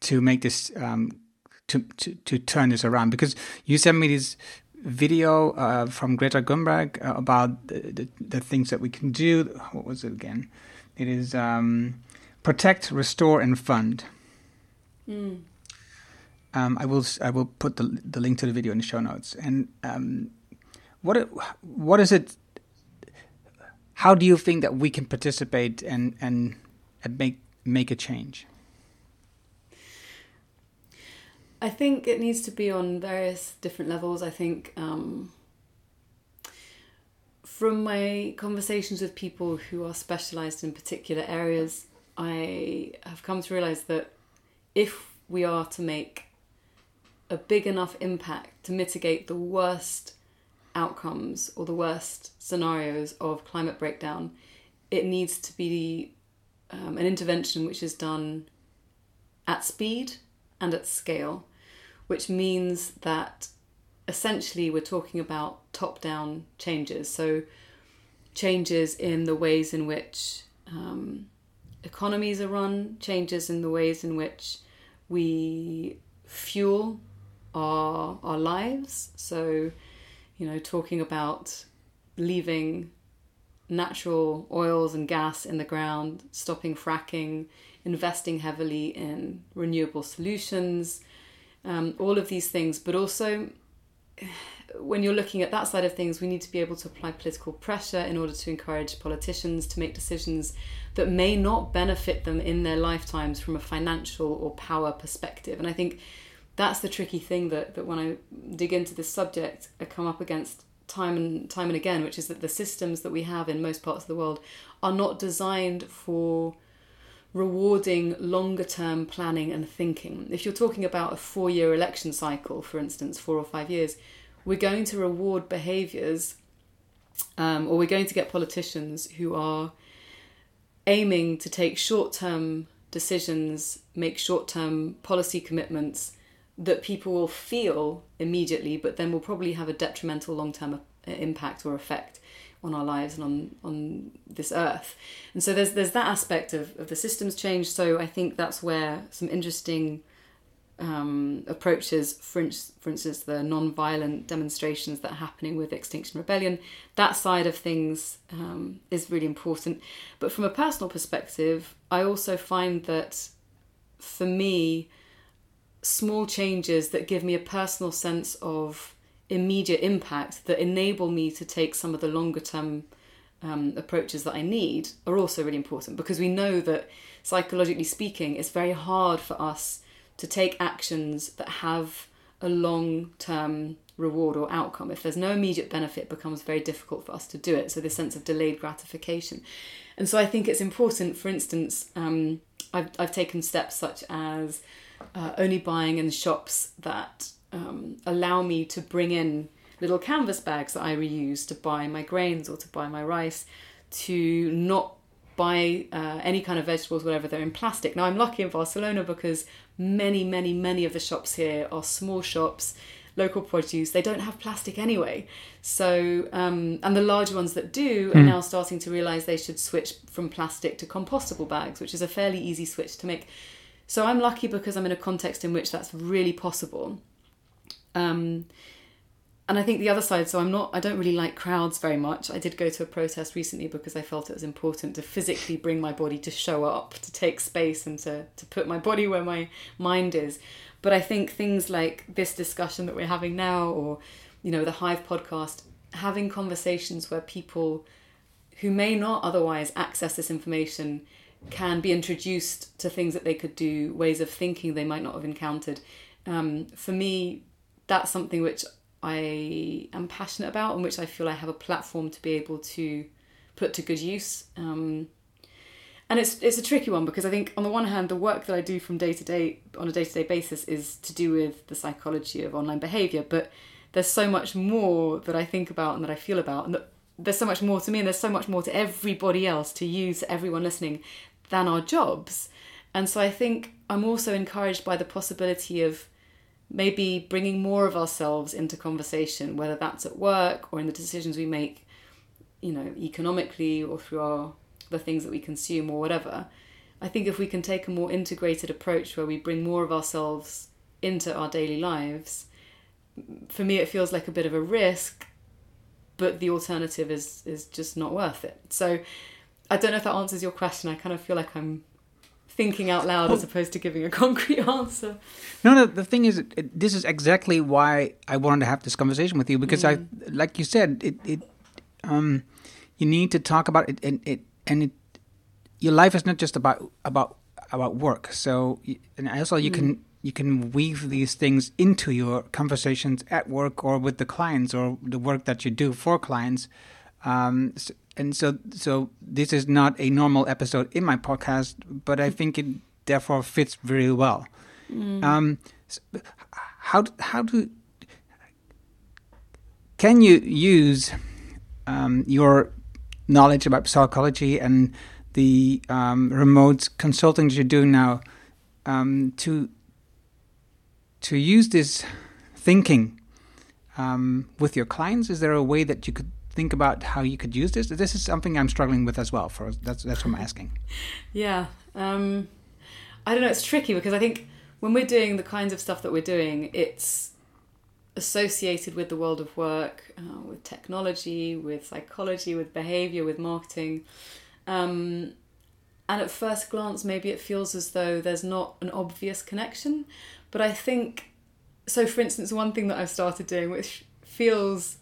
to make this um, to, to to turn this around because you sent me this video uh, from Greta Thunberg uh, about the, the, the, things that we can do. What was it again? It is um, protect, restore, and fund. Mm. Um, I will I will put the the link to the video in the show notes. And um, what what is it how do you think that we can participate and and, and make make a change? I think it needs to be on various different levels. I think um, from my conversations with people who are specialized in particular areas, I have come to realize that if we are to make a big enough impact to mitigate the worst outcomes or the worst scenarios of climate breakdown, it needs to be um, an intervention which is done at speed and at scale, which means that essentially we're talking about top down changes. So, changes in the ways in which um, economies are run, changes in the ways in which we fuel our, our lives. So, you know, talking about leaving natural oils and gas in the ground, stopping fracking, investing heavily in renewable solutions, um, all of these things. But also, when you're looking at that side of things, we need to be able to apply political pressure in order to encourage politicians to make decisions that may not benefit them in their lifetimes from a financial or power perspective. And I think that's the tricky thing that, that when I dig into this subject, I come up against time and time and again, which is that the systems that we have in most parts of the world are not designed for rewarding longer term planning and thinking. If you're talking about a four year election cycle, for instance, four or five years, we're going to reward behaviours um, or we're going to get politicians who are aiming to take short term decisions, make short term policy commitments that people will feel immediately, but then will probably have a detrimental long term uh, impact or effect on our lives and on on this earth. And so there's there's that aspect of, of the systems change. So I think that's where some interesting um, approaches, for, for instance, the non-violent demonstrations that are happening with Extinction Rebellion, that side of things um, is really important. But from a personal perspective, I also find that for me, small changes that give me a personal sense of immediate impact that enable me to take some of the longer term um, approaches that I need are also really important because we know that psychologically speaking, it's very hard for us to take actions that have a long term reward or outcome. If there's no immediate benefit, it becomes very difficult for us to do it. So, this sense of delayed gratification. And so, I think it's important, for instance, um, I've, I've taken steps such as uh, only buying in shops that um, allow me to bring in little canvas bags that I reuse to buy my grains or to buy my rice, to not buy uh, any kind of vegetables, whatever, they're in plastic. Now, I'm lucky in Barcelona because many, many, many of the shops here are small shops, local produce. They don't have plastic anyway. So, um, and the large ones that do are now starting to realize they should switch from plastic to compostable bags, which is a fairly easy switch to make. So, I'm lucky because I'm in a context in which that's really possible. Um, and I think the other side, so I'm not, I don't really like crowds very much. I did go to a protest recently because I felt it was important to physically bring my body to show up, to take space and to, to put my body where my mind is. But I think things like this discussion that we're having now, or, you know, the Hive podcast, having conversations where people who may not otherwise access this information can be introduced to things that they could do, ways of thinking they might not have encountered. Um, for me, that's something which I am passionate about and which I feel I have a platform to be able to put to good use. Um, and it's it's a tricky one because I think on the one hand the work that I do from day to day on a day to day basis is to do with the psychology of online behavior, but there's so much more that I think about and that I feel about, and that there's so much more to me, and there's so much more to everybody else to use everyone listening than our jobs. And so I think I'm also encouraged by the possibility of maybe bringing more of ourselves into conversation, whether that's at work or in the decisions we make, you know, economically or through our the things that we consume or whatever. I think if we can take a more integrated approach where we bring more of ourselves into our daily lives, for me it feels like a bit of a risk, but the alternative is is just not worth it. So I don't know if that answers your question. I kind of feel like I'm thinking out loud as opposed to giving a *laughs* concrete answer. No, no. The thing is, it, this is exactly why I wanted to have this conversation with you because I, like you said, it, it, um, you need to talk about it, and it, and it, your life is not just about about about work. So, and I also you can you can weave these things into your conversations at work or with the clients or the work that you do for clients. Um, s- and so, so this is not a normal episode in my podcast, but I think it therefore fits very well. Um, s- how how do can you use um, your knowledge about psychology and the um, remote consulting that you're doing now um, to to use this thinking um, with your clients? Is there a way that you could think about how you could use this? This is something I'm struggling with as well. For that's that's what I'm asking. *laughs* Yeah. Um, I don't know. It's tricky because I think when we're doing the kinds of stuff that we're doing, it's associated with the world of work, uh, with technology, with psychology, with behavior, with marketing. Um, and at first glance, maybe it feels as though there's not an obvious connection. But I think, so for instance, one thing that I've started doing, which feels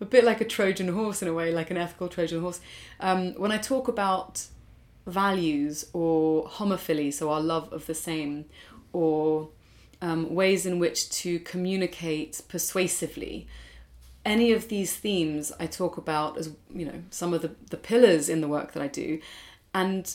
a bit like a Trojan horse in a way, like an ethical Trojan horse, um, when I talk about values or homophily, so our love of the same, or um, ways in which to communicate persuasively. Any of these themes I talk about as you know some of the, the pillars in the work that I do, and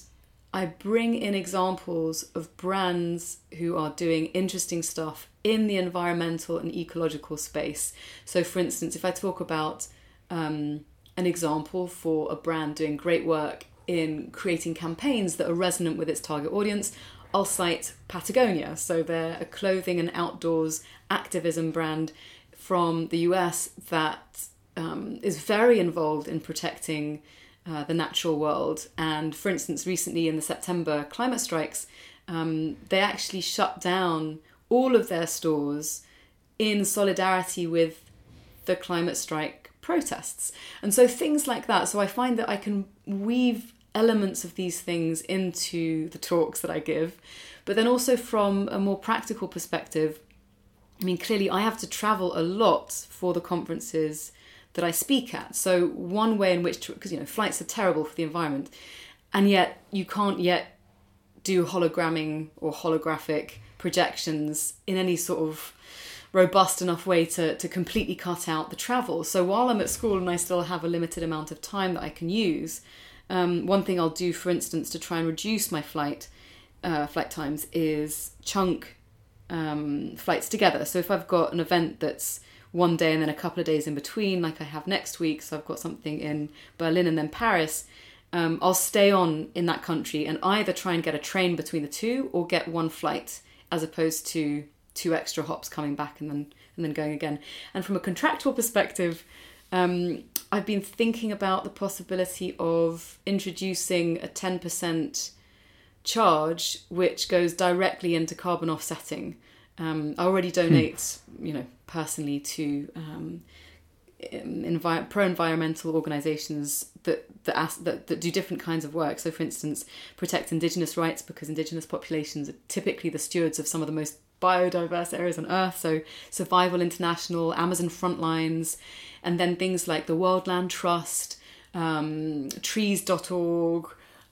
I bring in examples of brands who are doing interesting stuff in the environmental and ecological space. So, for instance, if I talk about um, an example for a brand doing great work in creating campaigns that are resonant with its target audience, I'll cite Patagonia. So they're a clothing and outdoors activism brand from the US that um, is very involved in protecting uh, the natural world. And for instance, recently in the September climate strikes, um, they actually shut down all of their stores in solidarity with the climate strike protests. And so things like that. So I find that I can weave elements of these things into the talks that I give, but then also from a more practical perspective. I mean, clearly, I have to travel a lot for the conferences that I speak at. So, one way in which, because you know, flights are terrible for the environment, and yet you can't yet do hologramming or holographic projections in any sort of robust enough way to, to completely cut out the travel. So while I'm at school and I still have a limited amount of time that I can use, um, one thing I'll do, for instance, to try and reduce my flight uh, flight times is chunk um, flights together. So if I've got an event that's one day and then a couple of days in between, like I have next week, so I've got something in Berlin and then Paris. um, I'll stay on in that country and either try and get a train between the two or get one flight as opposed to two extra hops coming back and then and then going again. And from a contractual perspective, um, I've been thinking about the possibility of introducing a ten percent charge which goes directly into carbon offsetting. Um, I already donate, you know, personally to um, envi- pro-environmental organisations that that, ask, that that do different kinds of work. So, for instance, protect Indigenous rights because Indigenous populations are typically the stewards of some of the most biodiverse areas on Earth. So, Survival International, Amazon Frontlines, and then things like the World Land Trust, um, Trees.org,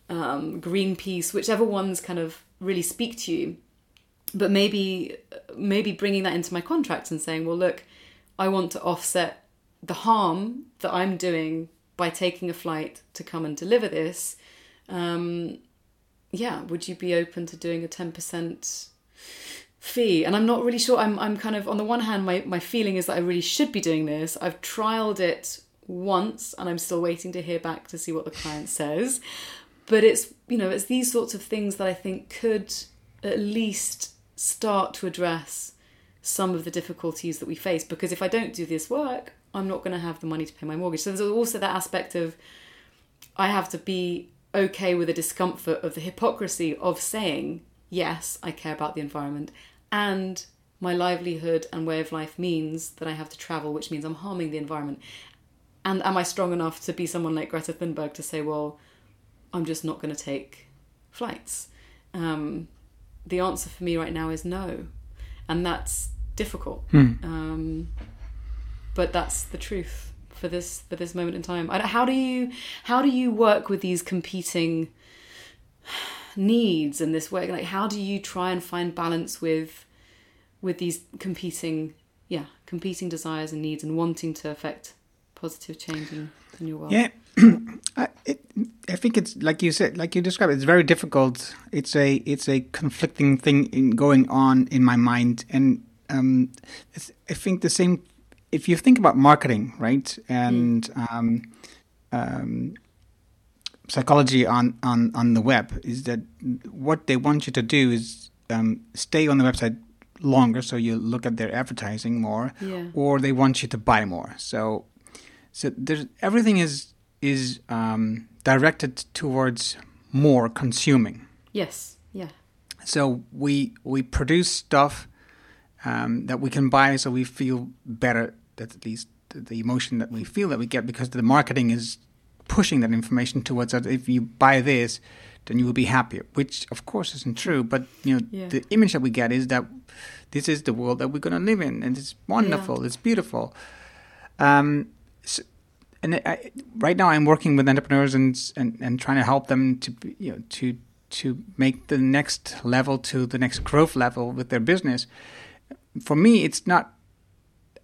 um, Greenpeace, whichever ones kind of really speak to you. But maybe maybe bringing that into my contracts and saying, well, look, I want to offset the harm that I'm doing by taking a flight to come and deliver this, um, yeah, would you be open to doing a 10% fee? And I'm not really sure. I'm, I'm kind of, on the one hand, my, my feeling is that I really should be doing this. I've trialed it once and I'm still waiting to hear back to see what the client says. But it's, you know, it's these sorts of things that I think could at least start to address some of the difficulties that we face. Because if I don't do this work, I'm not going to have the money to pay my mortgage. So there's also that aspect of I have to be okay with the discomfort of the hypocrisy of saying, yes, I care about the environment, and my livelihood and way of life means that I have to travel, which means I'm harming the environment. And am I strong enough to be someone like Greta Thunberg to say, well, I'm just not going to take flights? Um, the answer for me right now is no. And that's difficult. Hmm. Um, but that's the truth for this for this moment in time. How do you how do you work with these competing needs and this work? Like, how do you try and find balance with with these competing yeah competing desires and needs and wanting to affect positive change in, in your world? Yeah. *clears throat* I, it, I think it's like you said, like you described. It's very difficult. It's a it's a conflicting thing in going on in my mind, and um, I think the same if you think about marketing, right, and mm. um, um, psychology on, on, on the web, is that what they want you to do is um, stay on the website longer, so you look at their advertising more, yeah. or they want you to buy more. So, so there's everything is is um, directed towards more consuming. Yes. Yeah. So we we produce stuff um, that we can buy, so we feel better that's at least the emotion that we feel that we get because the marketing is pushing that information towards us. If you buy this, then you will be happier, which of course isn't true. But you know, yeah. the image that we get is that this is the world that we're going to live in, and it's wonderful, yeah. it's beautiful. Um, so, and I, right now, I'm working with entrepreneurs and, and and trying to help them to you know to to make the next level to the next growth level with their business. For me, it's not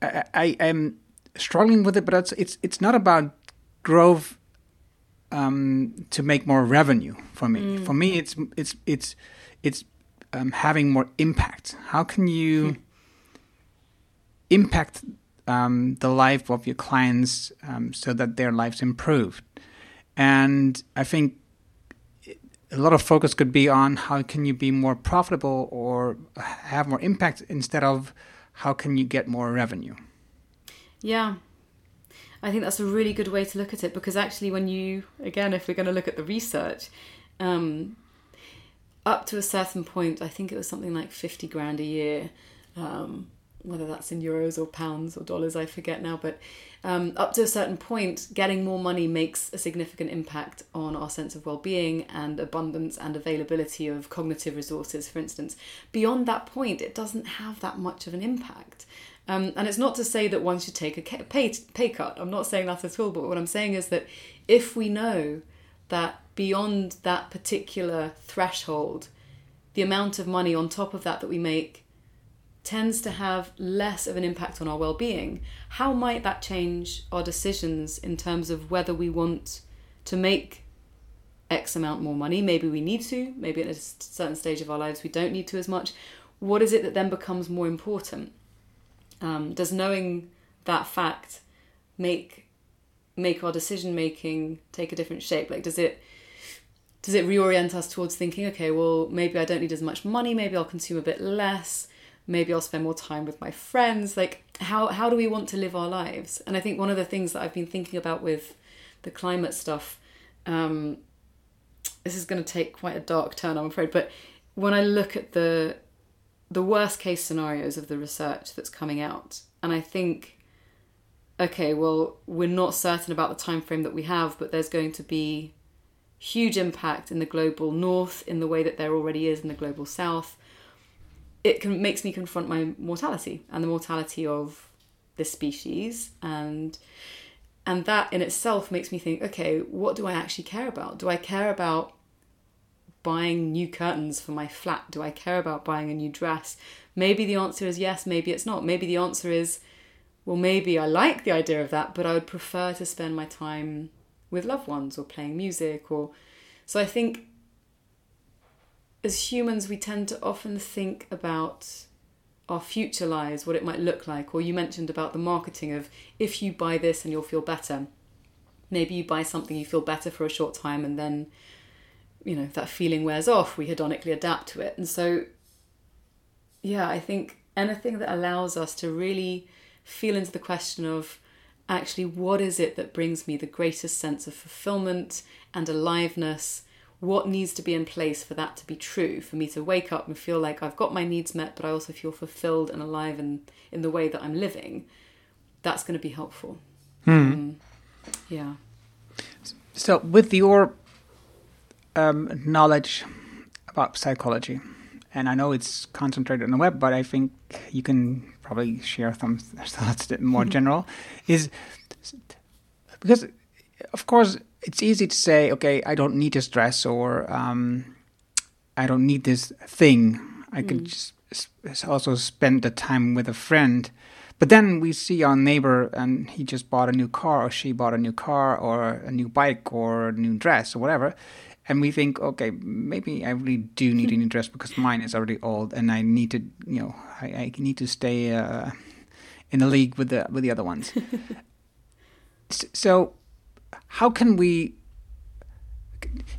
I, I am struggling with it, but it's it's it's not about growth um, to make more revenue for me. Mm. For me, it's it's it's it's um, having more impact. How can you mm. impact um, the life of your clients um, so that their lives improve? And I think a lot of focus could be on how can you be more profitable or have more impact instead of how can you get more revenue? Yeah. I think that's a really good way to look at it because actually, when you, again, if we're going to look at the research, um, up to a certain point, I think it was something like 50 grand a year, um, whether that's in euros or pounds or dollars, I forget now, but um, up to a certain point, getting more money makes a significant impact on our sense of well being and abundance and availability of cognitive resources, for instance. Beyond that point, it doesn't have that much of an impact. Um, and it's not to say that one should take a pay, pay cut. I'm not saying that at all. But what I'm saying is that if we know that beyond that particular threshold, the amount of money on top of that that we make tends to have less of an impact on our well-being. How might that change our decisions in terms of whether we want to make x amount more money? Maybe we need to. Maybe at a certain stage of our lives we don't need to as much. What is it that then becomes more important? Um, does knowing that fact make make our decision making take a different shape? Like, does it does it reorient us towards thinking, okay, well, maybe I don't need as much money, maybe I'll consume a bit less, maybe I'll spend more time with my friends. Like, how how do we want to live our lives? And I think one of the things that I've been thinking about with the climate stuff, um, this is going to take quite a dark turn, I'm afraid, but when I look at the the worst case scenarios of the research that's coming out, and I think okay, well, we're not certain about the time frame that we have, but there's going to be huge impact in the global north in the way that there already is in the global south. It can, makes me confront my mortality and the mortality of this species. And and that in itself makes me think okay what do i actually care about? Do i care about buying new curtains for my flat? Do i care about buying a new dress? Maybe the answer is yes maybe it's not. Maybe the answer is well, maybe I like the idea of that, but I would prefer to spend my time with loved ones or playing music or so I think as humans we tend to often think about our future lives, what it might look like, or you mentioned about the marketing of if you buy this and you'll feel better. Maybe you buy something, you feel better for a short time, and then, you know, that feeling wears off. We hedonically adapt to it. And so, yeah, I think anything that allows us to really feel into the question of actually what is it that brings me the greatest sense of fulfillment and aliveness what needs to be in place for that to be true for me to wake up and feel like i've got my needs met but i also feel fulfilled and alive in, in the way that i'm living that's going to be helpful hmm. um, yeah so with your um, knowledge about psychology and i know it's concentrated on the web but i think you can probably share some *laughs* thoughts that more *laughs* general is because of course it's easy to say okay i don't need this dress or um, i don't need this thing i mm. could just also spend the time with a friend but then we see our neighbor and he just bought a new car or she bought a new car or a new bike or a new dress or whatever and we think, okay, maybe I really do need a *laughs* new dress because mine is already old, and I need to, you know, I, I need to stay uh, in the league with the with the other ones. *laughs* so, how can we?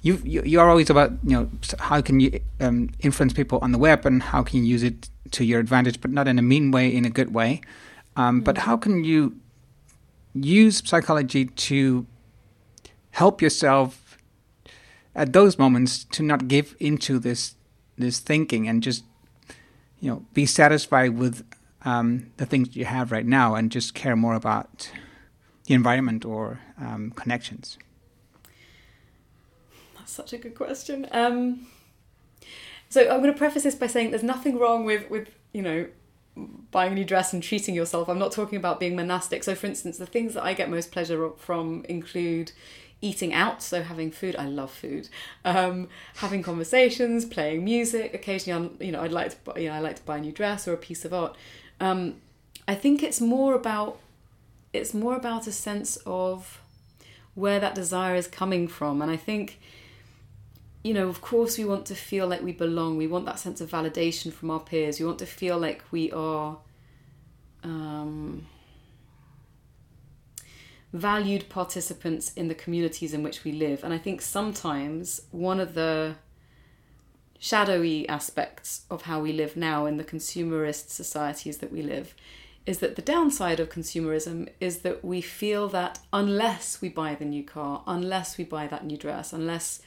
You, you you are always about you know how can you um, influence people on the web and how can you use it to your advantage, but not in a mean way, in a good way. Um, But mm. how can you use psychology to help yourself at those moments to not give into this this thinking and just you know be satisfied with um, the things you have right now and just care more about the environment or um, connections. That's such a good question. Um, so I'm going to preface this by saying there's nothing wrong with with you know buying a new dress and treating yourself. I'm not talking about being monastic. So, for instance, the things that I get most pleasure from include eating out, so having food. I love food. Um, having conversations, playing music. Occasionally, I'm, you know, I'd like to, buy, you know, I like to buy a new dress or a piece of art. Um, I think it's more about, it's more about a sense of where that desire is coming from, and I think. You know, of course, we want to feel like we belong. We want that sense of validation from our peers. We want to feel like we are um, valued participants in the communities in which we live. And I think sometimes one of the shadowy aspects of how we live now in the consumerist societies that we live is that the downside of consumerism is that we feel that unless we buy the new car, unless we buy that new dress, unless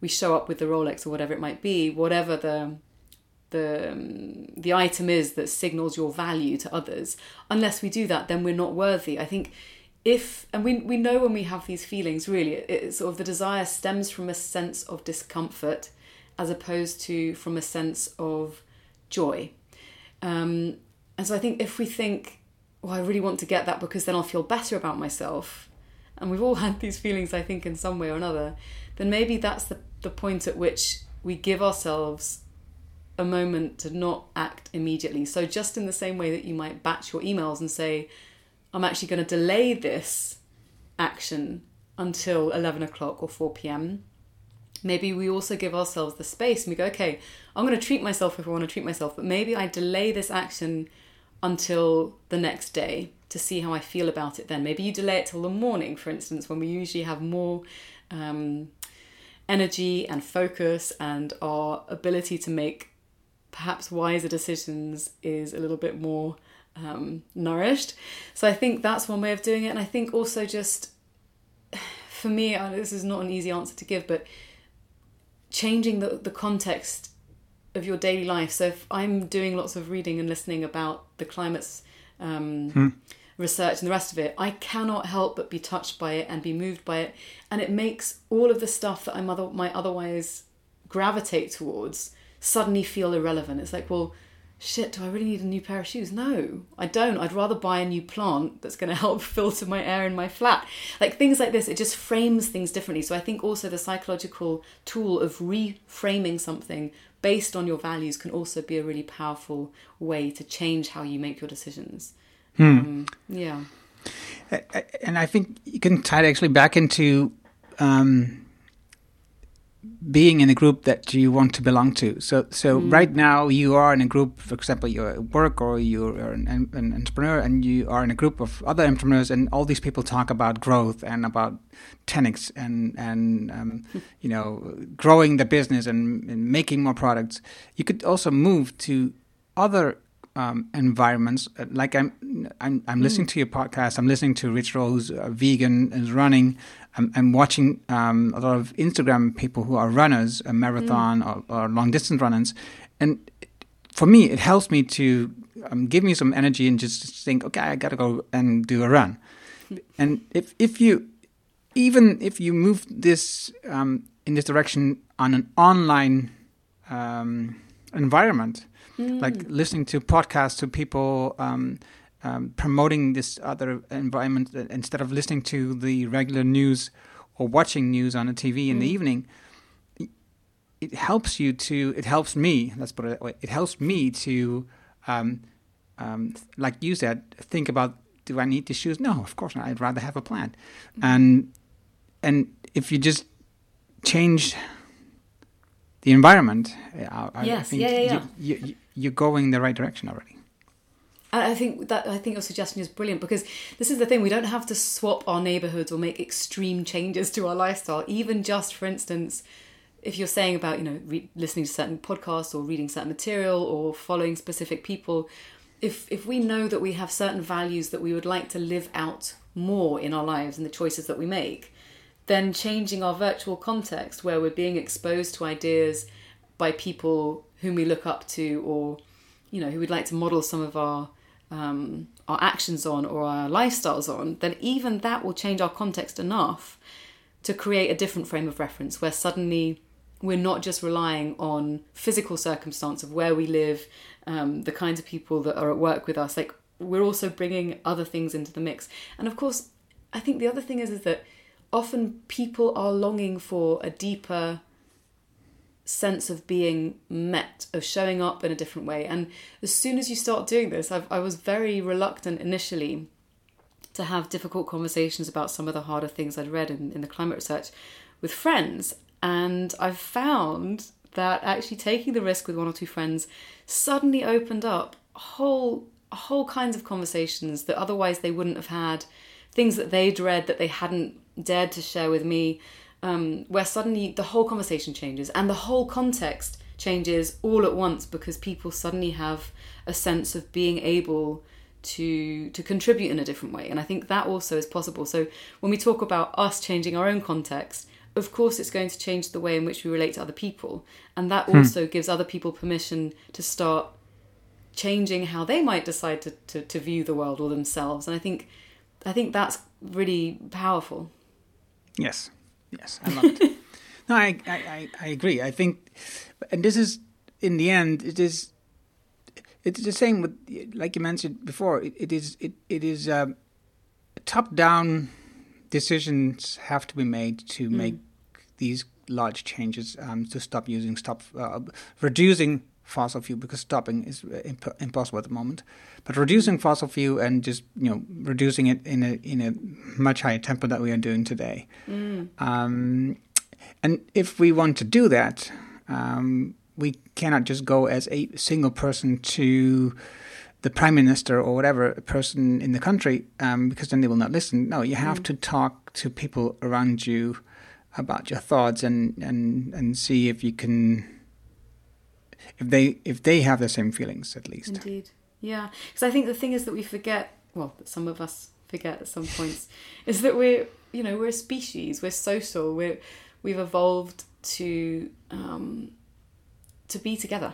we show up with the Rolex or whatever it might be, whatever the the um, the item is that signals your value to others, unless we do that, then we're not worthy. I think if and we we know when we have these feelings really it, it, sort of the desire stems from a sense of discomfort as opposed to from a sense of joy um, and so i think if we think well i really want to get that because then i'll feel better about myself and we've all *laughs* had these feelings i think in some way or another then maybe that's the, the point at which we give ourselves a moment to not act immediately so just in the same way that you might batch your emails and say I'm actually going to delay this action until 11 o'clock or 4 p.m. Maybe we also give ourselves the space and we go, okay, I'm going to treat myself if I want to treat myself, but maybe I delay this action until the next day to see how I feel about it then. Maybe you delay it till the morning, for instance, when we usually have more um, energy and focus and our ability to make perhaps wiser decisions is a little bit more um, nourished. So I think that's one way of doing it. And I think also just *sighs* for me, this is not an easy answer to give, but changing the, the context of your daily life. So if I'm doing lots of reading and listening about the climate's um, hmm. research and the rest of it, I cannot help but be touched by it and be moved by it, and it makes all of the stuff that I might otherwise gravitate towards suddenly feel irrelevant. It's like, well, shit, do I really need a new pair of shoes? No, I don't. I'd rather buy a new plant that's going *laughs* to help filter my air in my flat. Like things like this, it just frames things differently. So I think also the psychological tool of reframing something based on your values can also be a really powerful way to change how you make your decisions. Hmm. Um, yeah. And I think you can tie it actually back into um, being in a group that you want to belong to. So, so mm. right now you are in a group. For example, you're at work or you're an, an, entrepreneur, and you are in a group of other entrepreneurs, and all these people talk about growth and about 10x and and um, *laughs* you know growing the business and, and, making more products. You could also move to other um, environments. Uh, like I'm, I'm, I'm mm. listening to your podcast. I'm listening to Rich Roll, who's a vegan, is running. I'm, I'm watching um, a lot of Instagram people who are runners, a marathon mm. or, or, long distance runners, and for me, it helps me to um, give me some energy and just think, okay, I got to go and do a run. *laughs* And if if you even if you move this um, in this direction on an online um, environment, mm. like listening to podcasts to people um, promoting this other environment instead of listening to the regular news or watching news on a TV in mm. the evening. It helps you to. It helps me. Let's put it that way. It helps me to, um, um, like you said, think about: Do I need the shoes? No, of course not. I'd rather have a plant. Mm. And and if you just change the environment, I, yes, I yeah, yeah, yeah. You, you, you're going in the right direction already. I think that I think your suggestion is brilliant because this is the thing we don't have to swap our neighborhoods or make extreme changes to our lifestyle. Even just, for instance, if you're saying about you know re- listening to certain podcasts or reading certain material or following specific people, if if we know that we have certain values that we would like to live out more in our lives and the choices that we make, then changing our virtual context where we're being exposed to ideas by people whom we look up to or you know who we'd like to model some of our um, our actions on or our lifestyles on, then even that will change our context enough to create a different frame of reference where suddenly we're not just relying on physical circumstance of where we live, um, the kinds of people that are at work with us. Like we're also bringing other things into the mix. And of course, I think the other thing is is that often people are longing for a deeper sense of being met, of showing up in a different way. And as soon as you start doing this, I've, I was very reluctant initially to have difficult conversations about some of the harder things I'd read in, in the climate research with friends. And I've found that actually taking the risk with one or two friends suddenly opened up whole whole kinds of conversations that otherwise they wouldn't have had, things that they'd read that they hadn't dared to share with me um, where suddenly the whole conversation changes and the whole context changes all at once because people suddenly have a sense of being able to to contribute in a different way. And i think that also is possible. So when we talk about us changing our own context of course it's going to change the way in which we relate to other people. And that hmm. also gives other people permission to start changing how they might decide to, to, to view the world or themselves. And i think i think that's really powerful. Yes Yes, I love it. *laughs* no, I, I, I agree. I think, and this is in the end, it is. It's the same with, like you mentioned before. It, it is it it is uh, top down decisions have to be made to mm. make these large changes um, to stop using stop uh, reducing fossil fuel because stopping is imp- impossible at the moment. But reducing fossil fuel and just you know reducing it in a in a much higher tempo that we are doing today. Mm. Um, and if we want to do that, um, we cannot just go as a single person to the prime minister or whatever person in the country, um, because then they will not listen. No, you have Mm. to talk to people around you about your thoughts and and and see if you can if they if they have the same feelings at least. Indeed. Yeah. Because I think the thing is that we forget, well, some of us forget at some points, *laughs* is that we're, you know, we're a species, we're social, we're, we've evolved to, um, to be together.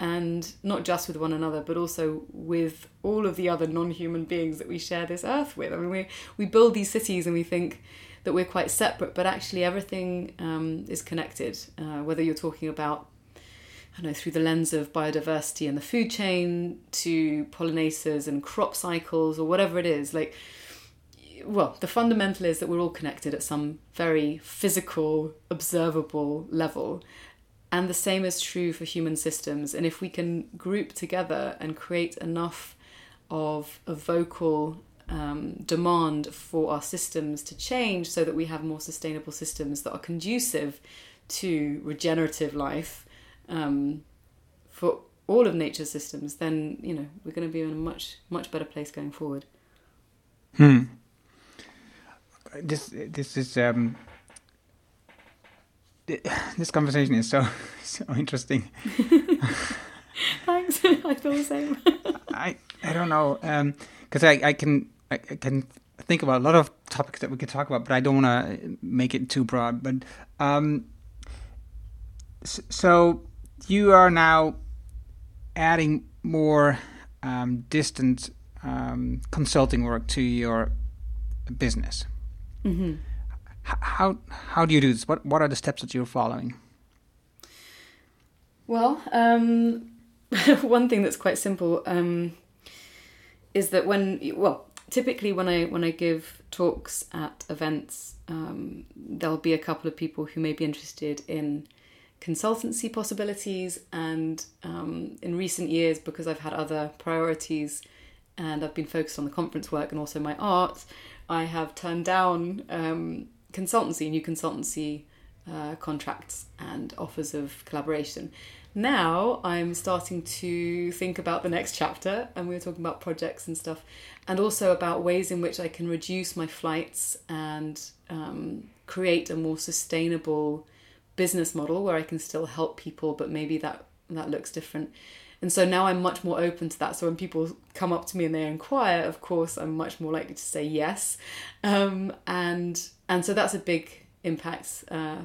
And not just with one another, but also with all of the other non-human beings that we share this earth with. I mean, we we build these cities and we think that we're quite separate, but actually everything um, is connected. Uh, whether you're talking about I know, through the lens of biodiversity and the food chain to pollinators and crop cycles or whatever it is. Like, well, the fundamental is that we're all connected at some very physical, observable level. And the same is true for human systems. And if we can group together and create enough of a vocal um, demand for our systems to change so that we have more sustainable systems that are conducive to regenerative life um, for all of nature's systems, then you know we're going to be in a much much better place going forward. Hmm. This this is um. *sighs* This conversation is so *laughs* so interesting. *laughs* Thanks, *laughs* I feel the same. I I don't know because I I can I, I can think about a lot of topics that we could talk about, but I don't want to make it too broad. But um, so you are now adding more um, distant um, consulting work to your business. hmm H- how how do you do this? What what are the steps that you're following? Well, um, *laughs* one thing that's quite simple um, is that when well, typically when I when I give talks at events, um, there'll be a couple of people who may be interested in consultancy possibilities, and um, in recent years, because I've had other priorities and I've been focused on the conference work and also my art, I have turned down um, consultancy, new consultancy uh, contracts and offers of collaboration. Now I'm starting to think about the next chapter, and we were talking about projects and stuff, and also about ways in which I can reduce my flights and um, create a more sustainable business model where I can still help people, but maybe that that looks different. And so now I'm much more open to that. So when people come up to me and they inquire, of course, I'm much more likely to say yes. Um, and and so that's a big impact. Uh,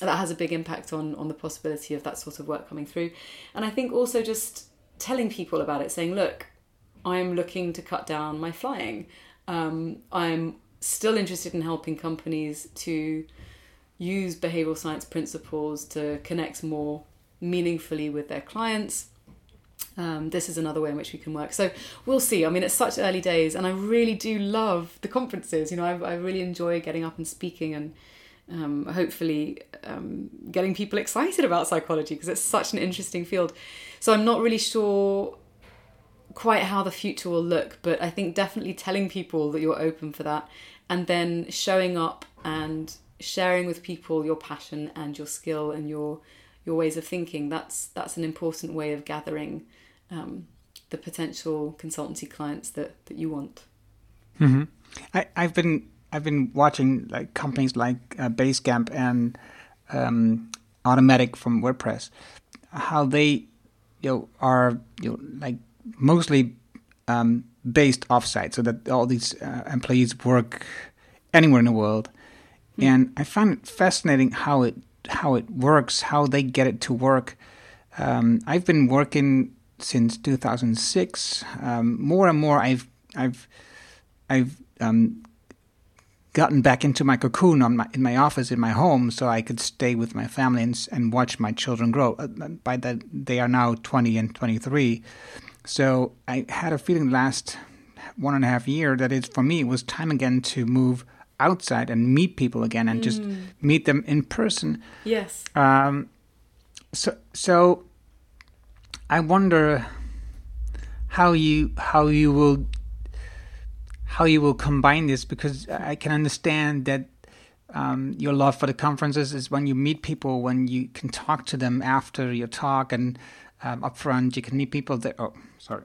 that has a big impact on on the possibility of that sort of work coming through. And I think also just telling people about it, saying, look, I'm looking to cut down my flying. Um, I'm still interested in helping companies to use behavioral science principles to connect more meaningfully with their clients. Um, this is another way in which we can work. So we'll see. I mean, it's such early days, and I really do love the conferences. You know, I, I really enjoy getting up and speaking and um, hopefully um, getting people excited about psychology because it's such an interesting field. So I'm not really sure quite how the future will look, but I think definitely telling people that you're open for that and then showing up and sharing with people your passion and your skill and your your ways of thinking that's that's an important way of gathering um, the potential consultancy clients that that you want. Hmm I, I've been I've been watching like companies like uh, Basecamp and um, Automattic from WordPress, how they you know are you know like mostly um, based offsite, so that all these uh, employees work anywhere in the world, and I find it fascinating how it how it works, how they get it to work. Um, I've been working since 2006. Um, more and more, I've I've I've um, gotten back into my cocoon on my in my office in my home, so I could stay with my family and, and watch my children grow. Uh, By that, they are now 20 and 23. So I had a feeling last one and a half year that it's for me it was time again to move outside and meet people again and just meet them in person. yes Um, so so I wonder how you how you will how you will combine this because I can understand that um, your love for the conferences is when you meet people when you can talk to them after your talk and um, up front you can meet people that oh sorry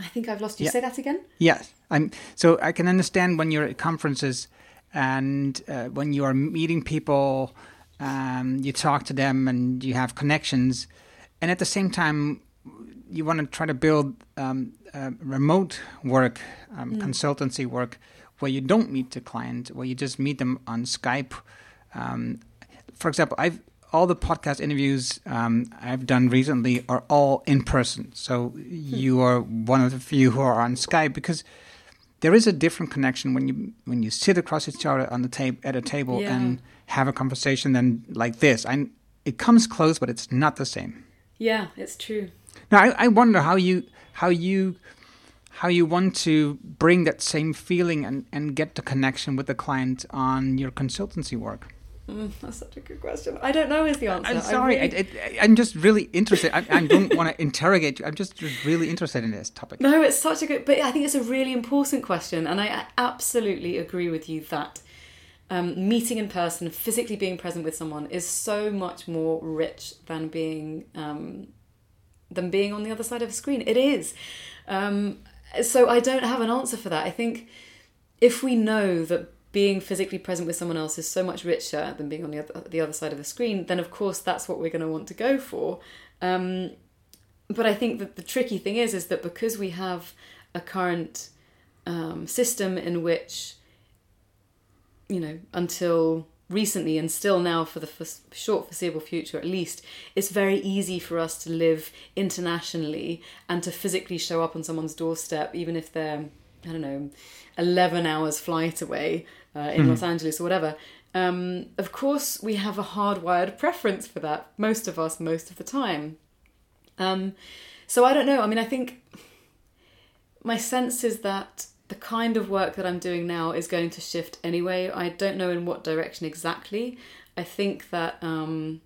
I think I've lost you. Yeah. Say that again. Yes, I'm. So I can understand when you're at conferences and uh, when you are meeting people, um, you talk to them and you have connections, and at the same time, you want to try to build um, uh, remote work, um, consultancy work, where you don't meet the client, where you just meet them on Skype. Um, for example, I've all the podcast interviews um, I've done recently are all in person. So you are one of the few who are on Skype because there is a different connection when you when you sit across each other on the tape at a table Yeah. and have a conversation than like this. And it comes close, but it's not the same. Yeah, it's true. Now I, I wonder how you how you how you want to bring that same feeling and, and get the connection with the client on your consultancy work. Mm, that's such a good question. I don't know is the answer. I'm sorry, I, I'm just really interested. I, I don't want to *laughs* interrogate you. I'm just really interested in this topic. No, it's such a good, but I think it's a really important question, and I absolutely agree with you that um, meeting in person, physically being present with someone, is so much more rich than being um, than being on the other side of a screen. It is. Um, so I don't have an answer for that. I think if we know that being physically present with someone else is so much richer than being on the other, the other side of the screen, then of course that's what we're going to want to go for. Um, but I think that the tricky thing is, is that because we have a current um, system in which, you know, until recently and still now for the fos- short foreseeable future at least, it's very easy for us to live internationally and to physically show up on someone's doorstep, even if they're, I don't know, 11 hours flight away uh, in Los Angeles or whatever. Um, of course, we have a hardwired preference for that, most of us, most of the time. Um, so I don't know. I mean, I think my sense is that the kind of work that I'm doing now is going to shift anyway. I don't know in what direction exactly. I think that um,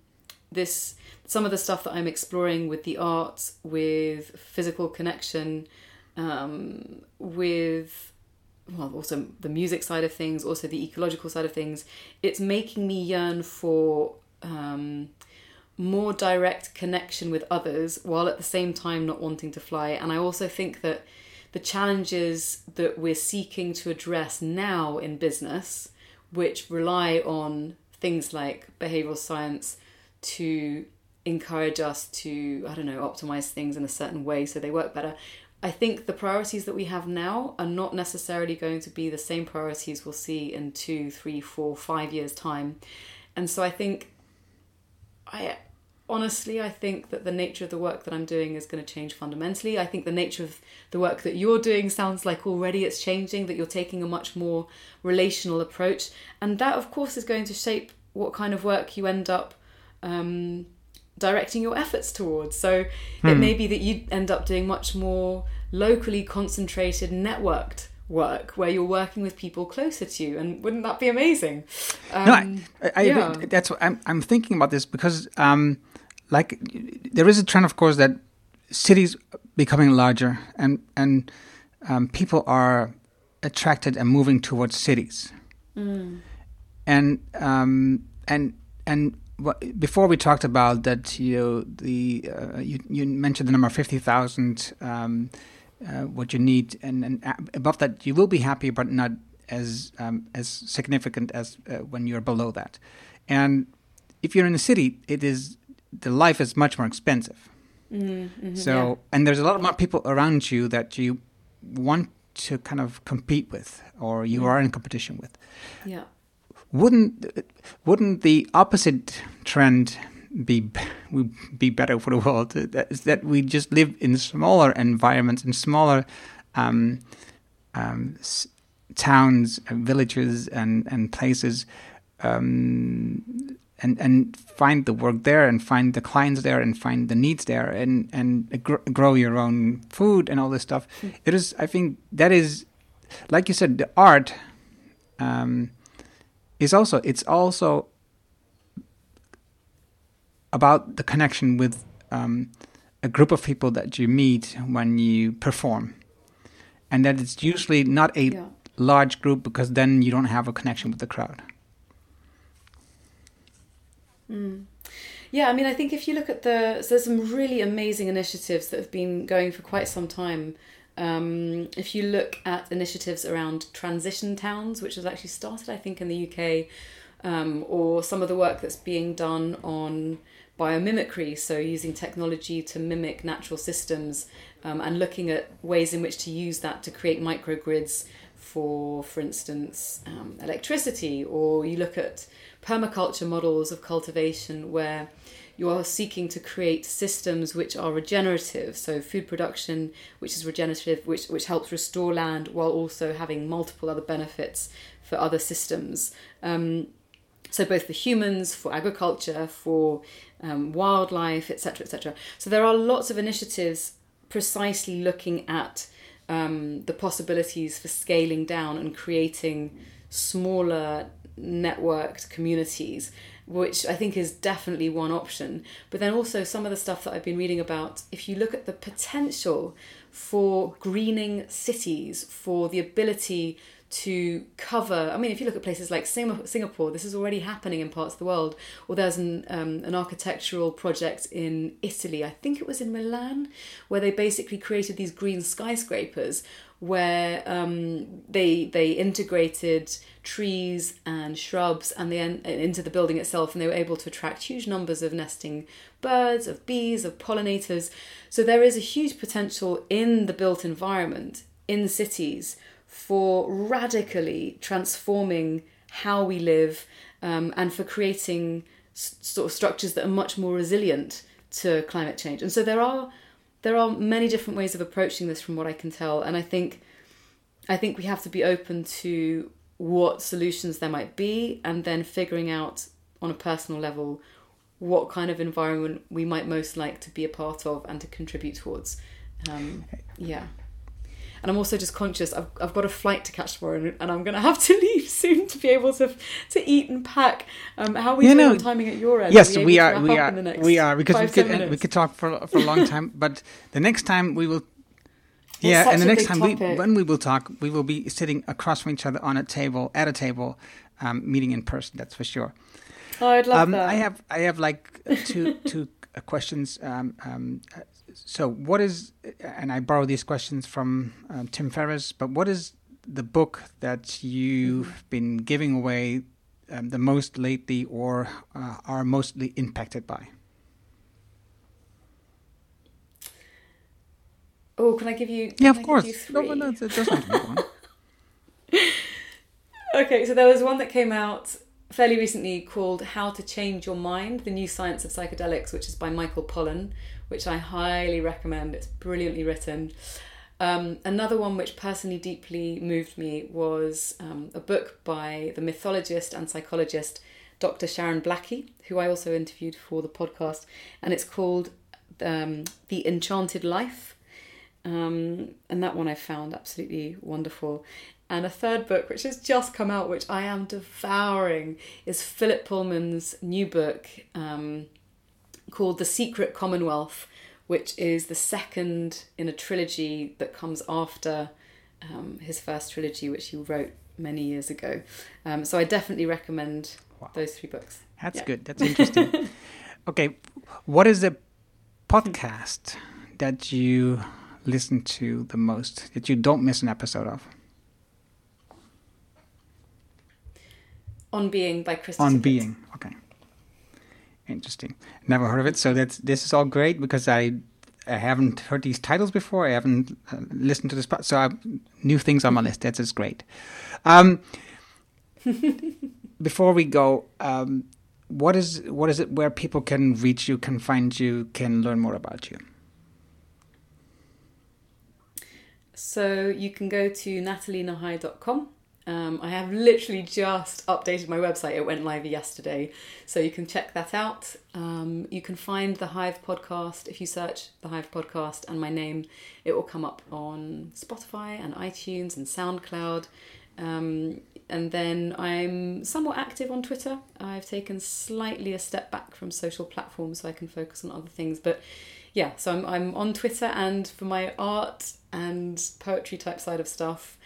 this some of the stuff that I'm exploring with the arts, with physical connection, um, with well, also the music side of things, also the ecological side of things. It's making me yearn for um, more direct connection with others while at the same time not wanting to fly. And I also think that the challenges that we're seeking to address now in business, which rely on things like behavioral science to encourage us to, I don't know, optimize things in a certain way so they work better. I think the priorities that we have now are not necessarily going to be the same priorities we'll see in two, three, four, five years' time. And so I think I honestly I think that the nature of the work that I'm doing is going to change fundamentally. I think the nature of the work that you're doing sounds like already it's changing that you're taking a much more relational approach and that of course is going to shape what kind of work you end up um, directing your efforts towards. So it may be that you end up doing much more locally concentrated networked work where you're working with people closer to you and wouldn't that be amazing? Um, no, I, I, I yeah. that's what I'm, I'm thinking about this because, um, like, there is a trend, of course, that cities becoming larger and and um, people are attracted and moving towards cities, and um, and and before we talked about that, you know, the uh, you you mentioned the number fifty thousand. Um, uh, what you need, and, and above that, you will be happy, but not as um, as significant as uh, when you're below that. And if you're in a city, it is the life is much more expensive. so, and there's a lot more people around you that you want to kind of compete with, or you are in competition with. yeah. Wouldn't wouldn't the opposite trend be would be better for the world? That is that we just live in smaller environments, in smaller um, um, s- towns, and villages, and and places, um, and and find the work there, and find the clients there, and find the needs there, and and gr- grow your own food and all this stuff. It is, I think, that is, like you said, the art. Um, is also it's also about the connection with um, a group of people that you meet when you perform, and that it's usually not a Yeah. large group because then you don't have a connection with the crowd. Yeah, I mean, I think if you look at the, so there's some really amazing initiatives that have been going for quite some time Um, if you look at initiatives around transition towns, which was actually started, I think, in the UK, um, or some of the work that's being done on biomimicry, so using technology to mimic natural systems um, and looking at ways in which to use that to create microgrids for, for instance, um, electricity, or you look at permaculture models of cultivation where you are seeking to create systems which are regenerative, so food production which is regenerative, which, which helps restore land while also having multiple other benefits for other systems. Um, so both for humans, for agriculture, for um, wildlife, etc., etc. So there are lots of initiatives precisely looking at um, the possibilities for scaling down and creating smaller networked communities which I think is definitely one option. But then also some of the stuff that I've been reading about, if you look at the potential for greening cities, for the ability to cover. I mean, if you look at places like Singapore, this is already happening in parts of the world. Or there's an um, an architectural project in Italy, I think it was in Milan, where they basically created these green skyscrapers where um, they they integrated trees and shrubs and they into the building itself, and they were able to attract huge numbers of nesting birds, of bees, of pollinators. So there is a huge potential in the built environment in cities for radically transforming how we live um, and for creating s- sort of structures that are much more resilient to climate change. And so there are there are many different ways of approaching this from what I can tell and I think I think we have to be open to what solutions there might be and then figuring out on a personal level what kind of environment we might most like to be a part of and to contribute towards. Um, yeah and I'm also just conscious I've, I've got a flight to catch tomorrow and, and I'm going to have to *laughs* leave soon to be able to to eat and pack. Um, how are we yeah, doing no, timing at your end? Yes, are we, are. We are. We are because we could we could talk for for a long time. but the next time we will. Yeah, and the next time we, when we will talk, we will be sitting across from each other on a table at a table, um, meeting in person. That's for sure. Oh, I'd love um, that. I have I have like two *laughs* two questions. Um, um, so what is and i borrow these questions from um, tim ferriss but what is the book that you've mm-hmm. been giving away um, the most lately or uh, are mostly impacted by oh can i give you yeah of I course no, no, no, it doesn't one *laughs* okay so there was one that came out fairly recently called How to Change Your Mind The New Science of Psychedelics, which is by Michael Pollan, which I highly recommend. It's brilliantly written. Um, another one which personally deeply moved me was um, a book by the mythologist and psychologist Dr. Sharon Blackie, who I also interviewed for the podcast, and it's called um, The Enchanted Life. Um, and that one I found absolutely wonderful. And a third book, which has just come out, which I am devouring, is Philip Pullman's new book um, called The Secret Commonwealth, which is the second in a trilogy that comes after um, his first trilogy, which he wrote many years ago. Um, so I definitely recommend wow. those three books. That's yeah. good. That's interesting. *laughs* okay, what is the podcast that you listen to the most that you don't miss an episode of? On Being by Christopher. On Being, okay. Interesting. Never heard of it. So that's this is all great because I I haven't heard these titles before. I haven't uh, listened to this, so I, new things on my list. That's just great. Um, *laughs* before we go, um, what is what is it where people can reach you, can find you, can learn more about you? So you can go to nathalienahai.com um, I have literally just updated my website. It went live yesterday, so you can check that out. Um, you can find the Hive podcast if you search the Hive podcast and my name. It will come up on Spotify and iTunes and SoundCloud. Um, and then I'm somewhat active on Twitter. I've taken slightly a step back from social platforms so I can focus on other things. But yeah, so I'm I'm on Twitter and for my art and poetry type side of stuff.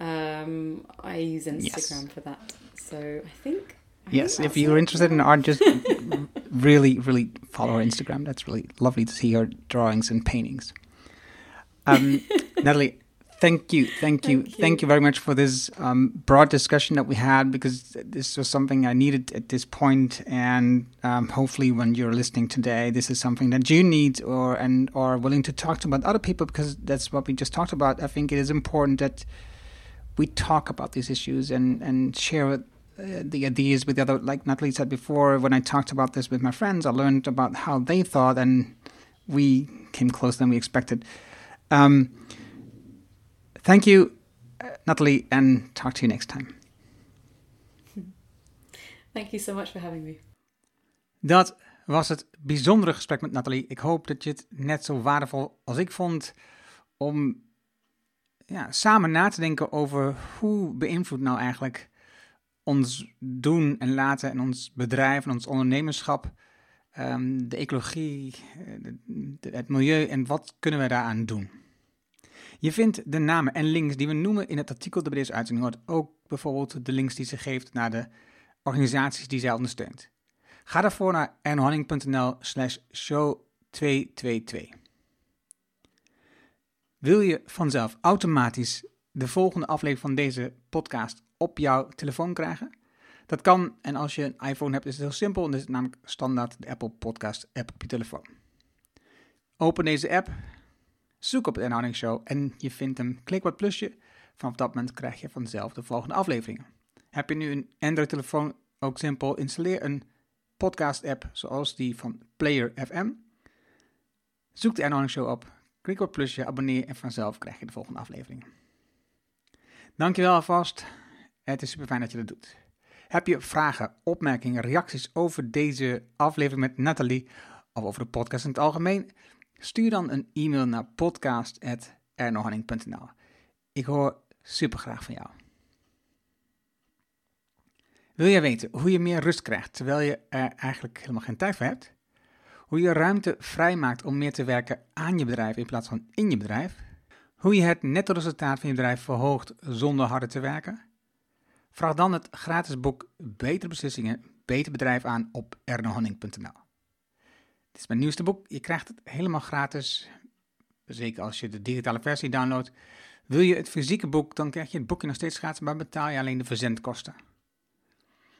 Um, I use Instagram yes. for that. So I think. I yes, think if you're interested in art, just really, really follow her Instagram. That's really lovely to see her drawings and paintings. Um, *laughs* Nathalie, thank you, thank you, Thank thank you. very much for this um, broad discussion that we had because this was something I needed at this point, and um, hopefully, when you're listening today, this is something that you need or and are willing to talk to about other people because that's what we just talked about. I think it is important that we talk about these issues and and share uh, the ideas with the other. Like Nathalie said before, when I talked about this with my friends, I learned about how they thought, and we came closer than we expected. Um, thank you, uh, Natalie, and talk to you next time. Thank you so much for having me. Dat was het bijzondere gesprek met Nathalie. Ik hoop dat je het net zo waardevol als ik vond om ja, samen na te denken over hoe beïnvloedt nou eigenlijk ons doen en laten en ons bedrijf en ons ondernemerschap ehm, de ecologie, eh, de- de- het milieu en wat kunnen we daaraan doen. Je vindt de namen en links die we noemen in het artikel dat bij deze uitzending hoort. Ook bijvoorbeeld de links die ze geeft naar de organisaties die zij ondersteunt. Ga daarvoor naar ernohanning.nl slash show 222. Wil je vanzelf automatisch de volgende aflevering van deze podcast op jouw telefoon krijgen? Dat kan en als je een iPhone hebt is het heel simpel. Dan is het namelijk standaard de Apple Podcast app op je telefoon. Open deze app, zoek op de Ernohanning Show en je vindt hem. Klik wat plusje. Vanaf dat moment krijg je vanzelf de volgende afleveringen. Heb je nu een Android-telefoon? Ook simpel. Installeer een podcast-app zoals die van Player FM. Zoek de Ernohanning Show op. Klik op plusje, abonneer en vanzelf krijg je de volgende afleveringen. Dankjewel alvast. Het is super fijn dat je dat doet. Heb je vragen, opmerkingen, reacties over deze aflevering met Nathalie of over de podcast in het algemeen? Stuur dan een e-mail naar podcast.ernohanning.nl. Ik hoor super graag van jou. Wil jij weten hoe je meer rust krijgt terwijl je er eigenlijk helemaal geen tijd voor hebt? Hoe je ruimte vrijmaakt om meer te werken aan je bedrijf in plaats van in je bedrijf? Hoe je het netto resultaat van je bedrijf verhoogt zonder harder te werken? Vraag dan het gratis boek Betere Beslissingen, Beter Bedrijf aan op ernohanning.nl. Dit is mijn nieuwste boek. Je krijgt het helemaal gratis. Zeker als je de digitale versie downloadt. Wil je het fysieke boek, dan krijg je het boekje nog steeds gratis, maar betaal je alleen de verzendkosten.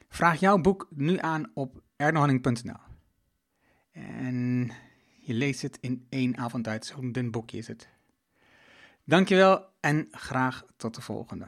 Vraag jouw boek nu aan op ernohanning.nl. En je leest het in één avond uit. Zo'n dun boekje is het. Dankjewel en graag tot de volgende.